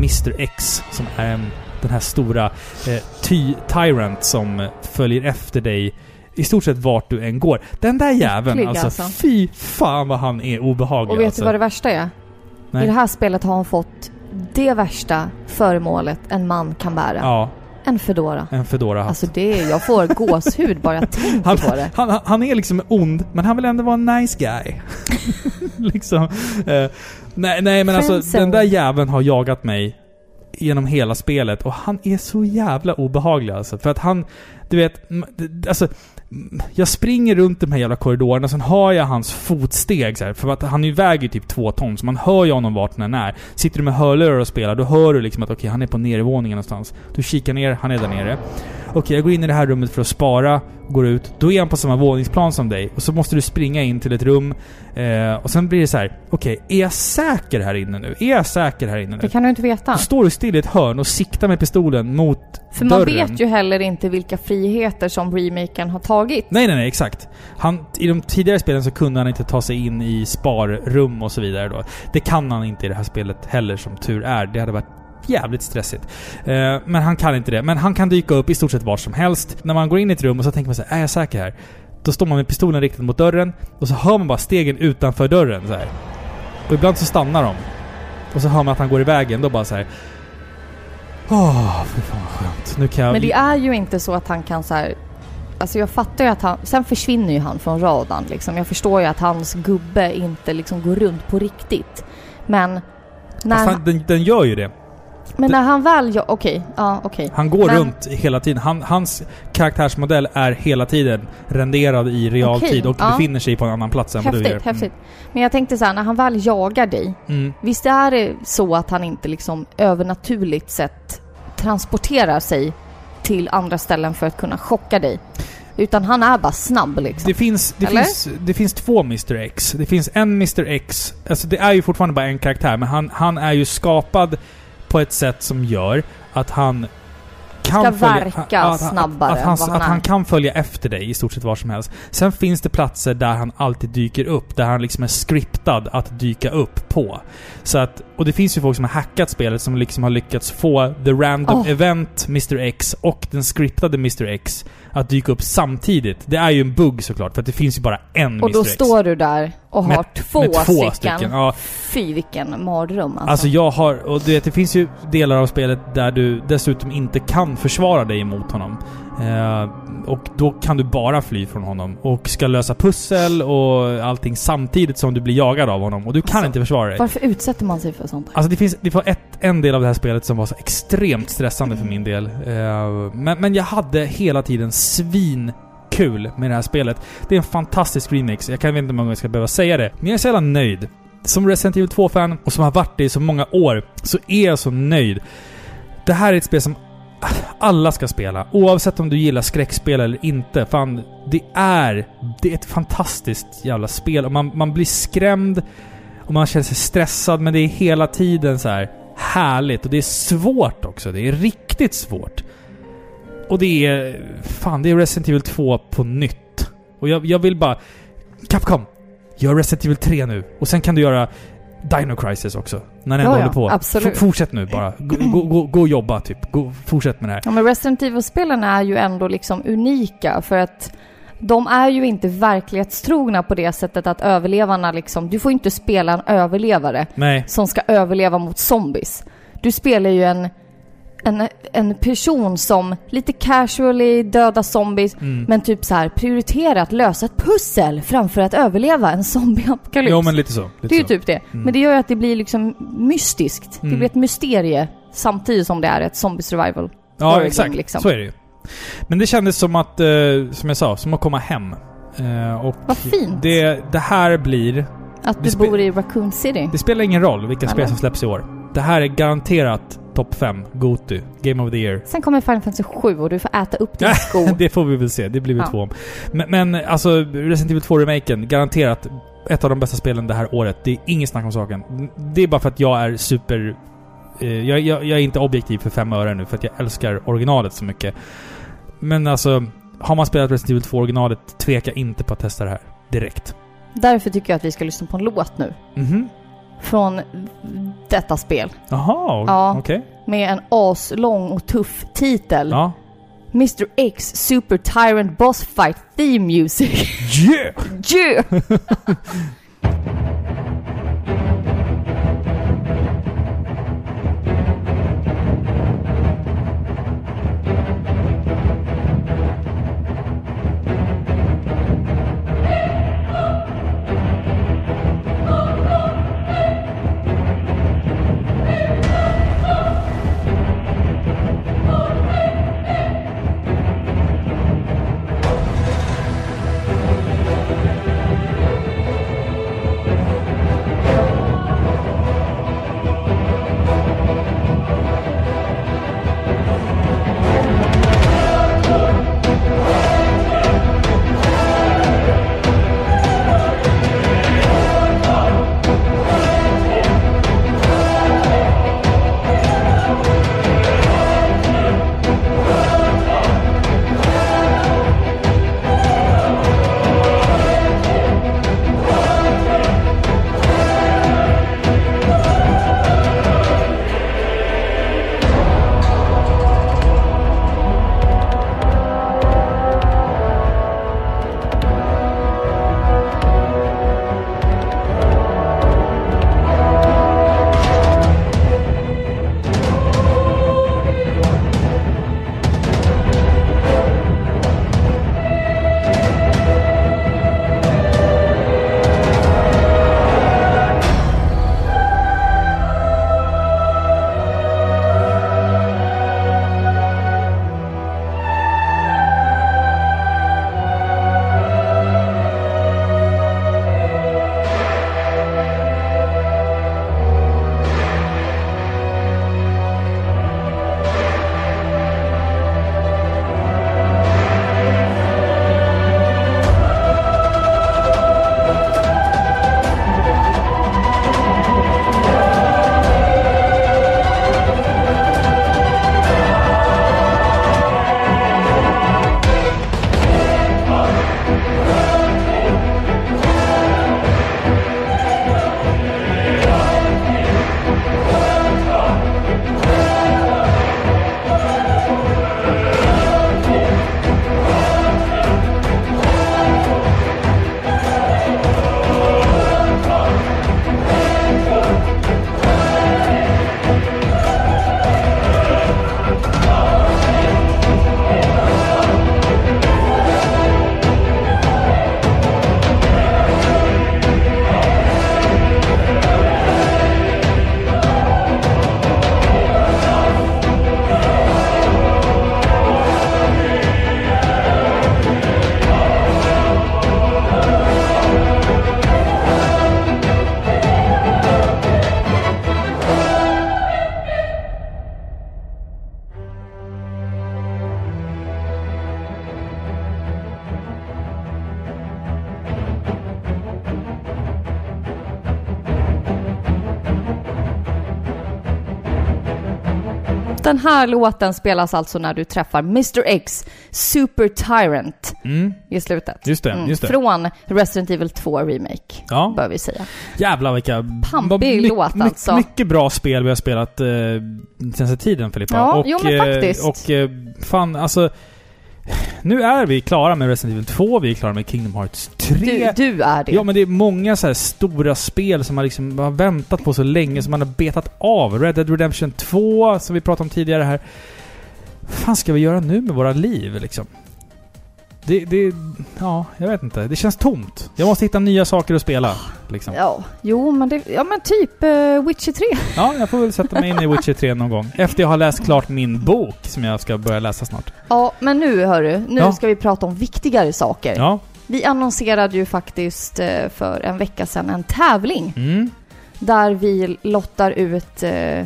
Mr X som är en, den här stora eh, ty Tyrant som följer efter dig i stort sett vart du än går. Den där jäveln alltså, alltså. fy fan vad han är obehaglig Och vet alltså. du vad det värsta är? Nej. I det här spelet har han fått det värsta föremålet en man kan bära. Ja, En Fedora. en Fedora Alltså det är, jag får gåshud bara jag tänker han, på det. han- han är liksom ond, men han vill ändå vara en nice guy. liksom. Eh, nej, nej, men alltså den där jäveln har jagat mig genom hela spelet och han är så jävla obehaglig alltså. För att han, du vet, alltså jag springer runt de här jävla korridorerna, sen hör jag hans fotsteg så här, För att han ju väger typ två ton, så man hör ju honom vart än är. Sitter du med hörlurar och spelar, då hör du liksom att okej, han är på nedervåningen någonstans. Du kikar ner, han är där nere. Okej, jag går in i det här rummet för att spara, går ut. Då är han på samma våningsplan som dig. Och så måste du springa in till ett rum. Eh, och sen blir det så här: okej, är jag säker här inne nu? Är jag säker här inne nu? Det kan du inte veta. Då står du still i ett hörn och siktar med pistolen mot För man dörren. vet ju heller inte vilka friheter som remaken har tagit. Nej, nej, nej, exakt. Han, I de tidigare spelen så kunde han inte ta sig in i sparrum och så vidare då. Det kan han inte i det här spelet heller, som tur är. Det hade varit jävligt stressigt. Eh, men han kan inte det. Men han kan dyka upp i stort sett var som helst. När man går in i ett rum och så tänker man så här, är jag säker här? Då står man med pistolen riktad mot dörren och så hör man bara stegen utanför dörren så här. Och ibland så stannar de. Och så hör man att han går i vägen. Då bara så här. Åh, fy fan vad skönt. Nu kan jag... Men det är ju inte så att han kan så här. Alltså jag fattar ju att han... Sen försvinner ju han från radarn liksom. Jag förstår ju att hans gubbe inte liksom går runt på riktigt. Men... När, Fast han, den, den gör ju det. Men när han väl gör... Okej, ja okej. Han går Men- runt hela tiden. Han, hans karaktärsmodell är hela tiden renderad i realtid Okej, och ja. befinner sig på en annan plats än vad du gör. Häftigt, häftigt. Men jag tänkte så här, när han väl jagar dig. Mm. Mm. Visst är det så att han inte liksom övernaturligt sett transporterar sig till andra ställen för att kunna chocka dig? Utan han är bara snabb liksom. Det, finns, det, Eller? finns, det finns två Mr X. Det finns en Mr X. Alltså det är ju fortfarande bara en karaktär, men han, han är ju skapad på ett sätt som gör att han kan Ska följa, verka att- snabbare att, att, han, han att han kan följa efter dig i stort sett var som helst. Sen finns det platser där han alltid dyker upp, där han liksom är scriptad att dyka upp på. Så att, och det finns ju folk som har hackat spelet som liksom har lyckats få the random Åh. event Mr X och den scriptade Mr X att dyka upp samtidigt. Det är ju en bugg såklart, för att det finns ju bara en Och Mr då X. står du där och Med- har två, två stycken. stycken, ja. Fy vilken mardröm alltså. Alltså jag har, och du vet det finns ju delar av spelet där du dessutom inte kan försvara dig emot honom. Eh, och då kan du bara fly från honom. Och ska lösa pussel och allting samtidigt som du blir jagad av honom. Och du kan Alltså, inte försvara dig. Varför utsätter man sig för sånt? Alltså det finns, det var ett, en del av det här spelet som var så extremt stressande för min del. Eh, men, men jag hade hela tiden kul med det här spelet. Det är en fantastisk remix. Jag kan inte hur många gånger jag ska behöva säga det. Men jag är så jävla nöjd. Som Resident Evil 2-fan och som har varit det i så många år, så är jag så nöjd. Det här är ett spel som alla ska spela. Oavsett om du gillar skräckspel eller inte. Fan, det är... Det är ett fantastiskt jävla spel. Och man, man blir skrämd och man känner sig stressad, men det är hela tiden så här härligt. Och det är svårt också. Det är riktigt svårt. Och det är... Fan, det är Resident Evil 2 på nytt. Och jag, jag vill bara... Capcom! Gör Resident Evil 3 nu. Och sen kan du göra Dino Crisis också. När den Ja, håller på. absolut. Fortsätt nu bara. Gå, gå, gå, gå och jobba typ. Gå, fortsätt med det här. Ja, men Resident Evil-spelen är ju ändå liksom unika för att de är ju inte verklighetstrogna på det sättet att överlevarna liksom... Du får inte spela en överlevare Nej. som ska överleva mot zombies. Du spelar ju en, en, en person som lite casually dödar zombies Mm. men typ så här prioriterar att lösa ett pussel framför att överleva en zombieapokalyps. Jo men lite så. Lite det är ju typ det. Men det gör ju att det blir liksom mystiskt. Det Mm. blir ett mysterie samtidigt som det är ett zombie survival. Ja, exakt. liksom. Så är det ju. Men det kändes som att, eh, som jag sa, som att komma hem. Eh, och Vad fint. Det, det här blir... Att du bor i Raccoon City. Det spelar ingen roll vilka spel som släpps i år. Det här är garanterat topp 5, Goty, Game of the Year. Sen kommer Final Fantasy 7 och du får äta upp din sko. det får vi väl se, det blir vi Ja. två om. Men, men alltså, Resident Evil 2-remaken, garanterat ett av de bästa spelen det här året. Det är ingen snack om saken. Det är bara för att jag är super... Eh, jag, jag, jag är inte objektiv för fem öre nu, för att jag älskar originalet så mycket. Men alltså, har man spelat Resident Evil 2 originalet, tveka inte på att testa det här. Direkt. Därför tycker jag att vi ska lyssna på en låt nu. Mhm. Från detta spel. Jaha, Ja. okej. Med en aslång och tuff titel. Ja. Mr X Super Tyrant Boss Fight Theme Music. Yeah! yeah! Den här låten spelas alltså när du träffar Mr X, Super Tyrant, Mm. i slutet. Just det, Mm, just det. Från Resident Evil 2 Remake, Ja. bör vi säga. Jävlar vilka... Pampig my- låt, my- alltså. Mycket bra spel vi har spelat eh, senaste tiden Filippa. Ja, och, jo, men eh, faktiskt. Och eh, fan, alltså... Nu är vi klara med Resident Evil 2, vi är klara med Kingdom Hearts 3. Du, du är det. Ja men det är många så här stora spel som man liksom har väntat på så länge, som man har betat av. Red Dead Redemption 2, som vi pratade om tidigare här. Vad fan ska vi göra nu med våra liv liksom? Det, det... Ja, jag vet inte. Det känns tomt. Jag måste hitta nya saker att spela. Liksom. Ja, jo men det, ja men typ uh, Witcher 3. Ja, jag får väl sätta mig in i Witcher 3 någon gång. Efter jag har läst klart min bok, som jag ska börja läsa snart. Ja, men nu hörru, nu Ja. ska vi prata om viktigare saker. Ja. Vi annonserade ju faktiskt eh, för en vecka sedan en tävling Mm. där vi lottar ut eh, eh,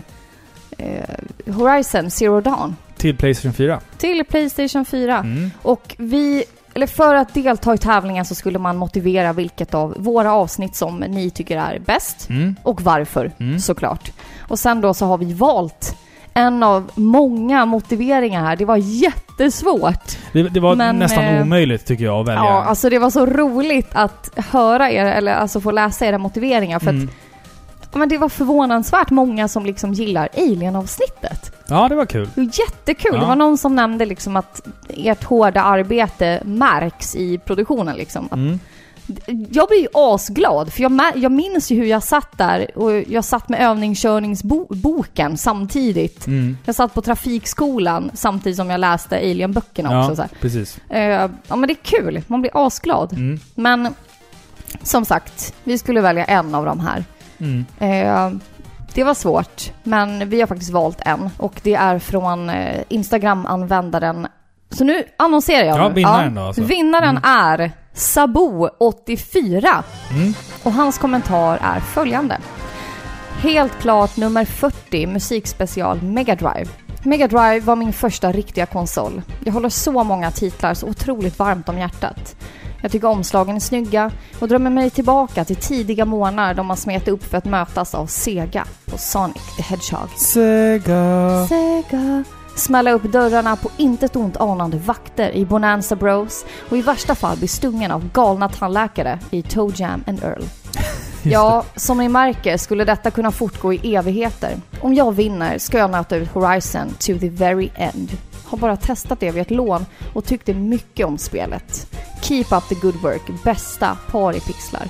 Horizon Zero Dawn Till Playstation 4. till Playstation 4. Mm. Och vi, eller för att delta i tävlingen så skulle man motivera vilket av våra avsnitt som ni tycker är bäst Mm. och varför Mm. såklart. Och sen då så har vi valt en av många motiveringar här. Det var jättesvårt. Det, det var Men, nästan eh, omöjligt tycker jag att välja. Ja, alltså det var så roligt att höra er, eller alltså få läsa era motiveringar för Mm. att ja, men det var förvånansvärt många som liksom gillar Alien-avsnittet. Ja, det var kul. Det var jättekul. Ja. Det var någon som nämnde liksom att ert hårda arbete märks i produktionen liksom. Mm. Jag blir ju asglad, för jag, jag minns ju hur jag satt där och jag satt med övningskörningsboken samtidigt. Mm. Jag satt på trafikskolan samtidigt som jag läste Alien-böckerna Ja, också. Så här. precis. Eh, ja men det är kul, man blir asglad. Mm. Men som sagt, vi skulle välja en av de här. Mm. Eh, det var svårt, men vi har faktiskt valt en och det är från eh, Instagram-användaren. Så nu annonserar jag. Ja, vinnaren då, alltså. Vinnaren är Sabo84 Mm. och hans kommentar är följande. Helt klart nummer 40 musikspecial Mega Drive. Mega Drive var min första riktiga konsol. Jag håller så många titlar så otroligt varmt om hjärtat. Jag tycker omslagen är snygga och drömmer mig tillbaka till tidiga månader då man smet upp för att mötas av Sega och Sonic the Hedgehog. Sega. Sega. Smälla upp dörrarna på intet ont anande vakter i Bonanza Bros och i värsta fall bli stungen av galna tandläkare i Toe Jam and Earl. Ja, som ni märker skulle detta kunna fortgå i evigheter. Om jag vinner ska jag nöta ut Horizon to the very end. Har bara testat det vid ett lån och tyckte mycket om spelet. Keep up the good work, bästa paripixlar.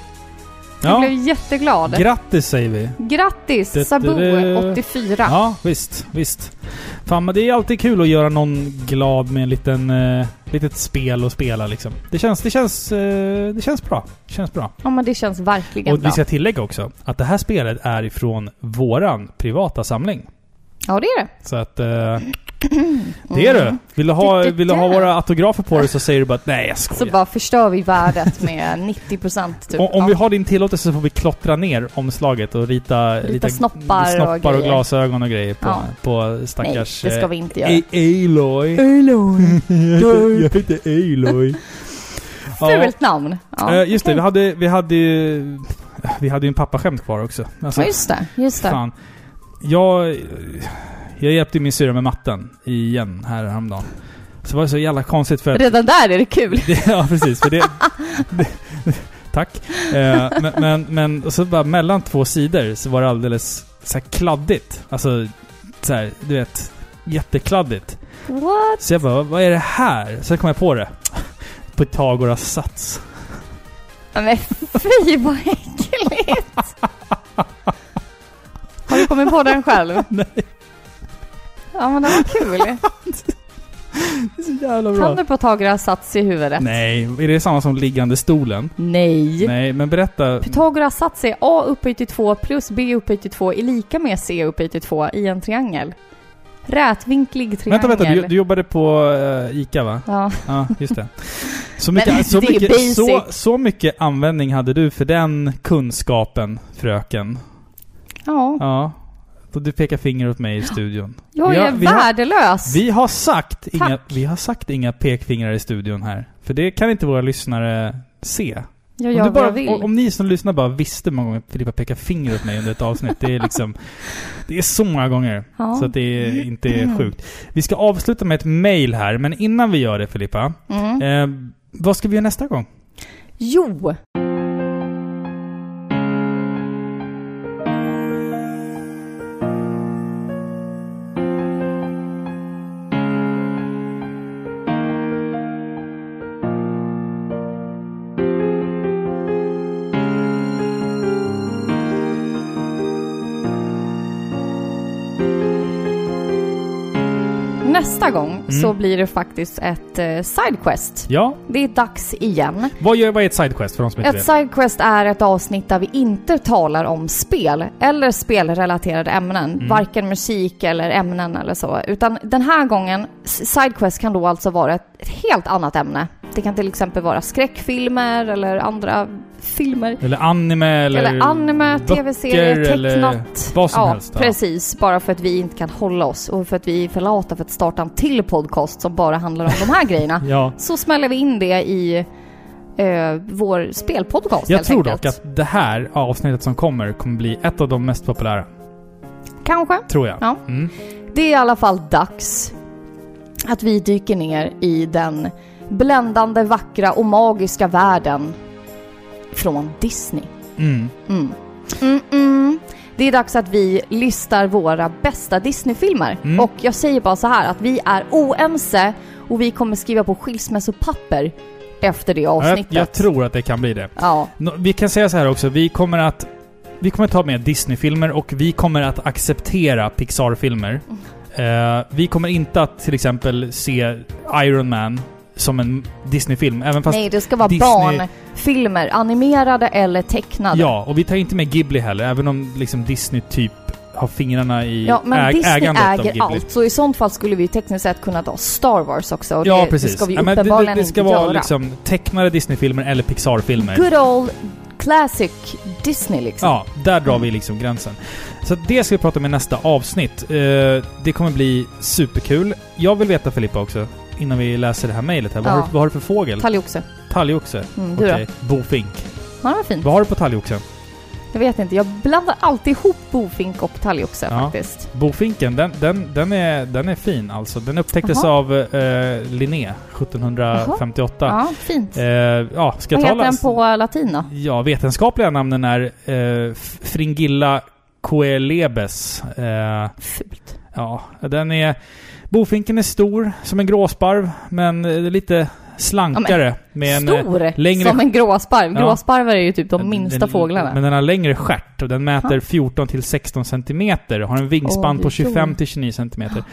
Jag Ja. blev jätteglad. Grattis säger vi. Grattis Det- det- Sabu84! Ja, visst, visst. Fan, men det är alltid kul att göra någon glad med en liten, eh, litet spel att spela liksom. Det känns, det känns, eh, det känns bra. Det känns bra. Ja men det känns verkligen Och bra. vi ska tillägga också att det här spelet är ifrån våran privata samling. Ja det är det. Så att... Eh, det är du. Vill du ha, vill du ha våra autografer på dig så säger du bara nej jag Så skojar. bara förstör vi värdet med 90% typ. Om, om vi har din tillåtelse så får vi klottra ner omslaget och rita, Rita snoppar och snoppar och, grejer. glasögon och grejer på, Ja. på stackars... Nej, det ska eh, vi inte göra. A- Aloy. Aloy. jag heter Aloy. Fult namn. Ja, Eh, just det, vi hade, vi hade ju... Vi hade ju en pappaskämt kvar också. Alltså, Ja, just det. Just det. fan. Jag... Jag hjälpte min syrra med matten igen här häromdagen. Så var det så jävla konstigt för att... Redan där är det kul. Det, ja, precis. För det, det, tack. Eh, men, men, men och så bara mellan två sidor så var det alldeles så kladdigt. Alltså, så här, du vet, jättekladdigt. What? Så jag bara, vad är det här? Så kom jag på det. Pythagoras sats. Ja, Men fy vad äckligt! Har du kommit på den själv? Nej. Ja men det var kul. Det är så jävla Kan du på Pythagoras sats i huvudet? Nej, är det samma som liggande stolen? Nej. Nej, men berätta. Pythagoras sats är A upphöjt till 2 plus B upphöjt till 2 är lika med C upphöjt till 2 i en triangel. Rätvinklig triangel. Vänta, vänta. Du, du jobbade på uh, ICA va? Ja. Ja, just det. Så mycket, så, det är mycket, så, så mycket användning hade du för den kunskapen, fröken. ja. Ja. Och du pekar finger åt mig i studion. Jag Vi har- är vi har- värdelös. Vi har sagt inga, vi har sagt inga pekfingrar i studion här. För det kan inte våra lyssnare se. Jag Om, gör du vad bara, jag vill. om, om ni som lyssnar bara visste hur många gånger Filippa pekar finger åt mig under ett avsnitt. Det är liksom... Det är så många gånger. ja. Så att det är inte är sjukt. Vi ska avsluta med ett mail här, men innan vi gör det Filippa. mm. Eh, vad ska vi göra nästa gång? Jo! Nästa gång Mm. så blir det faktiskt ett eh, sidequest. Ja, Det är dags igen. vad, gör, vad är ett sidequest för de som inte Ett vet? sidequest är ett avsnitt där vi inte talar om spel eller spelrelaterade ämnen. Mm. Varken musik eller ämnen eller så. Utan den här gången, sidequest kan då alltså vara ett, ett helt annat ämne. Det kan till exempel vara skräckfilmer eller andra filmer. Eller anime eller... Eller, anime, tv-serier, tecknat. vad som ja, helst, ja. precis. Bara för att vi inte kan hålla oss och för att vi är för lata för att starta en till podcast som bara handlar om de här grejerna. Ja. Så smäller vi in det i eh, vår spelpodcast Jag helt tror enkelt. dock att det här avsnittet som kommer kommer bli ett av de mest populära. Kanske. Tror jag. Ja. Mm. Det är i alla fall dags att vi dyker ner i den bländande, vackra och magiska världen från Disney. Mm. Mm. Mm -mm. Det är dags att vi listar våra bästa Disney-filmer. Mm. Och jag säger bara så här att vi är oense och vi kommer skriva på skilsmässopapper efter det Jag, avsnittet. jag tror att det kan bli det. Ja, Vi kan säga så här också, vi kommer att... Vi kommer ta med Disney-filmer och vi kommer att acceptera Pixar-filmer. Eh, vi kommer inte att till exempel se Iron Man som en Disney-film, även fast... nej det ska vara Disney- barnfilmer, animerade eller tecknade. Ja, och vi tar inte med Ghibli heller, även om liksom Disney typ har fingrarna i Ja, men äg- Disney äger allt, så i sånt fall skulle vi tekniskt sett kunna ta Star Wars också. Och Ja, det, precis. det ska vi Ja, men det, uppenbarligen det, det ska inte vara göra. liksom tecknade Disney-filmer eller Pixar-filmer. Good old classic Disney liksom. Ja, där drar vi liksom gränsen. Så det ska vi prata om i nästa avsnitt. Eh, det kommer bli superkul. Jag vill veta Filippa också, innan vi läser det här mejlet här. Vad, Ja. har, du- vad har du för fågel? Talgoxe. Talgoxe? Mm, du Okej. Bofink. då? Ja, det var fint. Vad har du på talgoxen? Jag vet inte, jag blandar alltid ihop bofink och talgoxe Ja. faktiskt. Bofinken, den, den, den, är, den är fin alltså. Den upptäcktes Jaha. av eh, Linné 1758. Ja, fint. Eh, ja, ska Vad heter den på latin då? Ja, vetenskapliga namnen är eh, Fringilla coelebes. Eh, Fult. ja, den är... Bofinken är stor, som en gråsparv, men eh, lite slankare. med en, eh, Stor! längre- Som en gråsparv. Ja. Gråsparvar är ju typ de minsta den- fåglarna. Men den har längre stjärt och den mäter Ja. 14 till 16 centimeter. Har en vingspann Oj, på oj. 25 till 29 centimeter.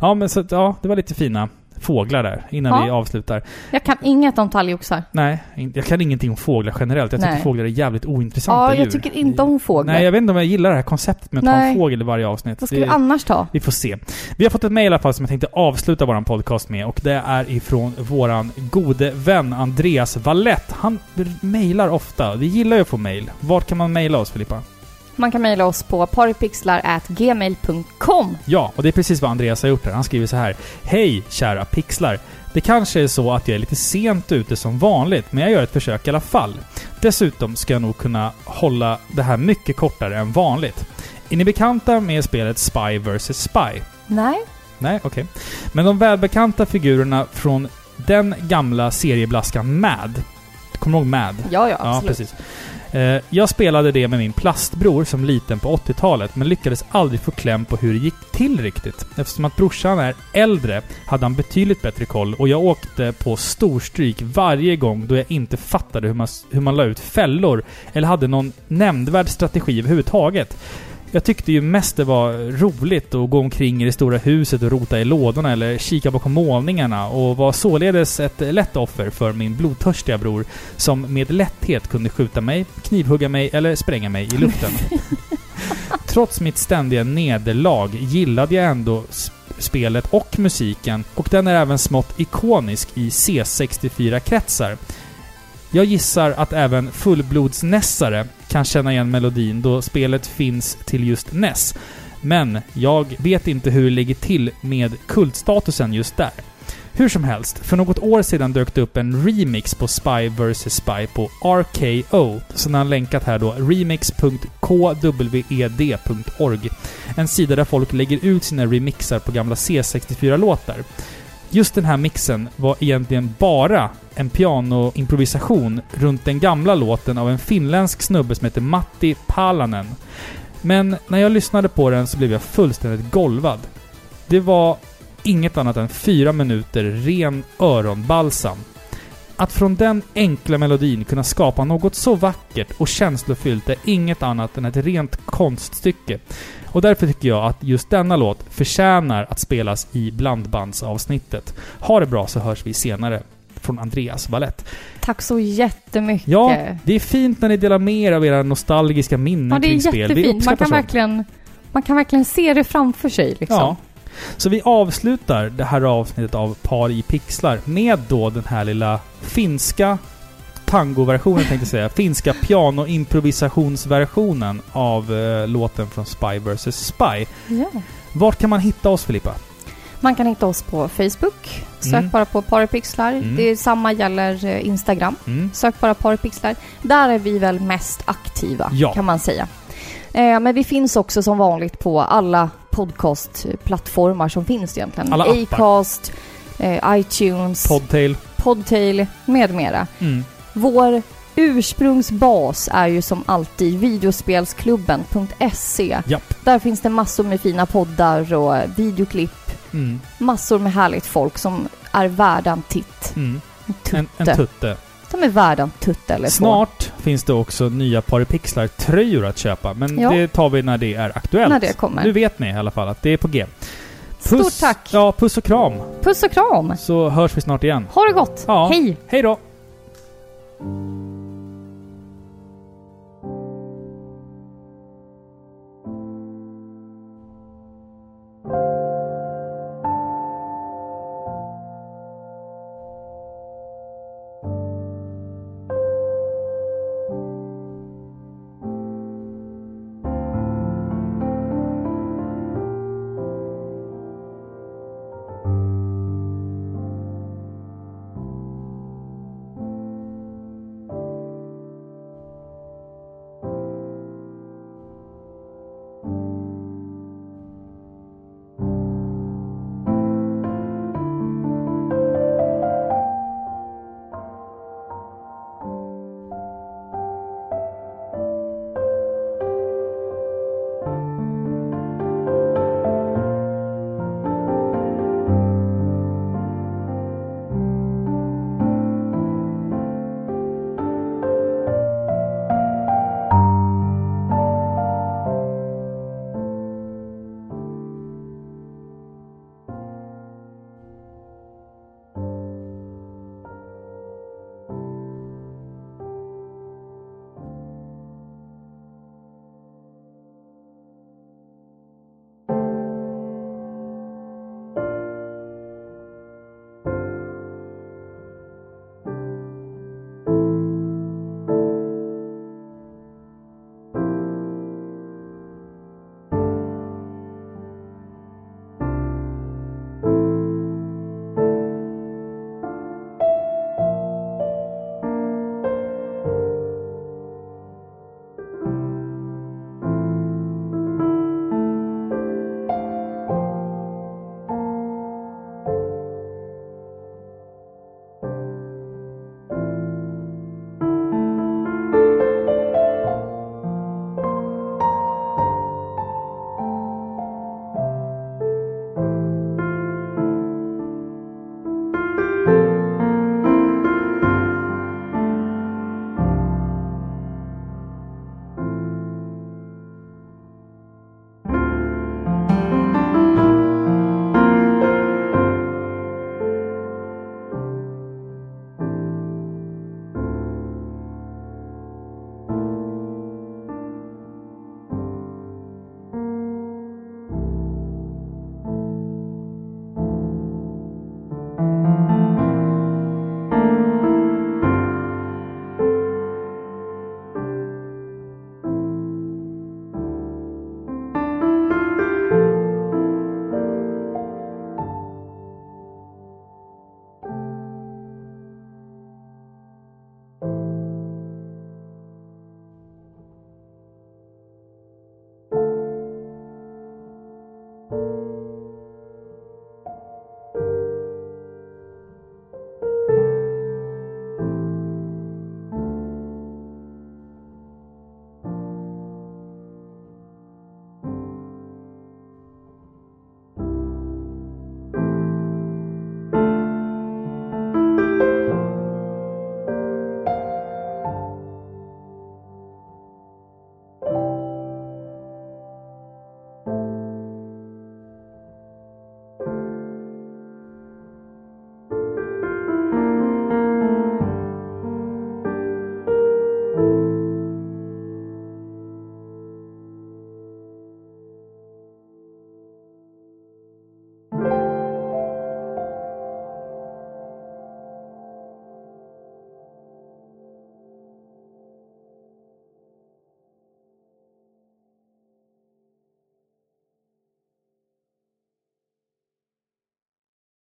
Ja, men så att, ja, det var lite fina fåglar där innan Ja. vi avslutar. Jag kan inget om talgoxar. Nej, jag kan ingenting om fåglar generellt. Jag tycker Nej. fåglar är jävligt ointressanta Ja, jag djur. tycker inte om fåglar. Nej, jag vet inte om jag gillar det här konceptet med att ta Nej. en fågel i varje avsnitt. Vad ska vi annars ta? vi får se. Vi har fått ett mejl i alla fall som jag tänkte avsluta våran podcast med och det är ifrån våran gode vän Andreas Wallett. Han mejlar ofta. Vi gillar ju att få mejl. Vart kan man mejla oss Filippa? Man kan mejla oss på paripixlar.gmail.com. Ja, och det är precis vad Andreas har gjort här. Han skriver så här. Hej kära pixlar! Det kanske är så att jag är lite sent ute som vanligt, men jag gör ett försök i alla fall. Dessutom ska jag nog kunna hålla det här mycket kortare än vanligt. Är ni bekanta med spelet Spy vs Spy? Nej. Nej, okej. Men de välbekanta figurerna från den gamla serieblaskan Mad. Kommer du ihåg Mad? Ja, ja, Ja, absolut. precis. Eh, jag spelade det med min plastbror som liten på 80-talet, men lyckades aldrig få kläm på hur det gick till riktigt. Eftersom att brorsan är äldre hade han betydligt bättre koll och jag åkte på storstryk varje gång då jag inte fattade hur man, hur man la ut fällor eller hade någon nämnvärd strategi överhuvudtaget. Jag tyckte ju mest det var roligt att gå omkring i det stora huset och rota i lådorna eller kika bakom målningarna och var således ett lätt offer för min blodtörstiga bror som med lätthet kunde skjuta mig, knivhugga mig eller spränga mig i luften. Trots mitt ständiga nederlag gillade jag ändå sp- spelet och musiken och den är även smått ikonisk i C64-kretsar. Jag gissar att även fullblodsnässare kan känna igen melodin då spelet finns till just NES. Men jag vet inte hur det ligger till med kultstatusen just där. Hur som helst, för något år sedan dök det upp en remix på Spy vs Spy på RKO. Så han länkat här då, remix.kwed.org. En sida där folk lägger ut sina remixar på gamla C64-låtar. Just den här mixen var egentligen bara en pianoimprovisation runt den gamla låten av en finländsk snubbe som heter Matti Palanen. Men när jag lyssnade på den så blev jag fullständigt golvad. Det var inget annat än fyra minuter ren öronbalsam. Att från den enkla melodin kunna skapa något så vackert och känslofyllt är inget annat än ett rent konststycke. Och därför tycker jag att just denna låt förtjänar att spelas i blandbandsavsnittet. Ha det bra så hörs vi senare. Från Andreas Wallett. Tack så jättemycket. Ja, det är fint när ni delar med er av era nostalgiska minnen Ja, det är kring spel. Jättefint. Man kan, verkligen, man kan verkligen se det framför sig liksom. Ja. Så vi avslutar det här avsnittet av Par i pixlar med då den här lilla finska tangoversionen tänkte jag säga. Finska pianoimprovisationsversionen av eh, låten från Spy vs Spy. Ja. Vart kan man hitta oss Filippa? Man kan hitta oss på Facebook. Sök Mm. bara på Paripixlar. Mm. Det är samma gäller eh, Instagram. Mm. Sök bara Paripixlar. Där är vi väl mest aktiva, Ja. kan man säga. Eh, men vi finns också som vanligt på alla podcastplattformar som finns egentligen. Alla appar. Acast, eh, iTunes, Podtail. Podtail med mera. Mm. Vår ursprungsbas är ju som alltid videospelsklubben.se. Japp. Där finns det massor med fina poddar och videoklipp. Mm. Massor med härligt folk som är värda en titt. Mm. En En, tutte. en tutte. Som är värda en tutte eller två. Snart finns det också nya Paripixlar-tröjor att köpa. Men Ja. det tar vi när det är aktuellt. När det kommer. Nu vet ni i alla fall att det är på G. Stort tack. Ja, puss och kram. Puss och kram! Så hörs vi snart igen. Ha det gott! Ja. Hej! Hej då! Música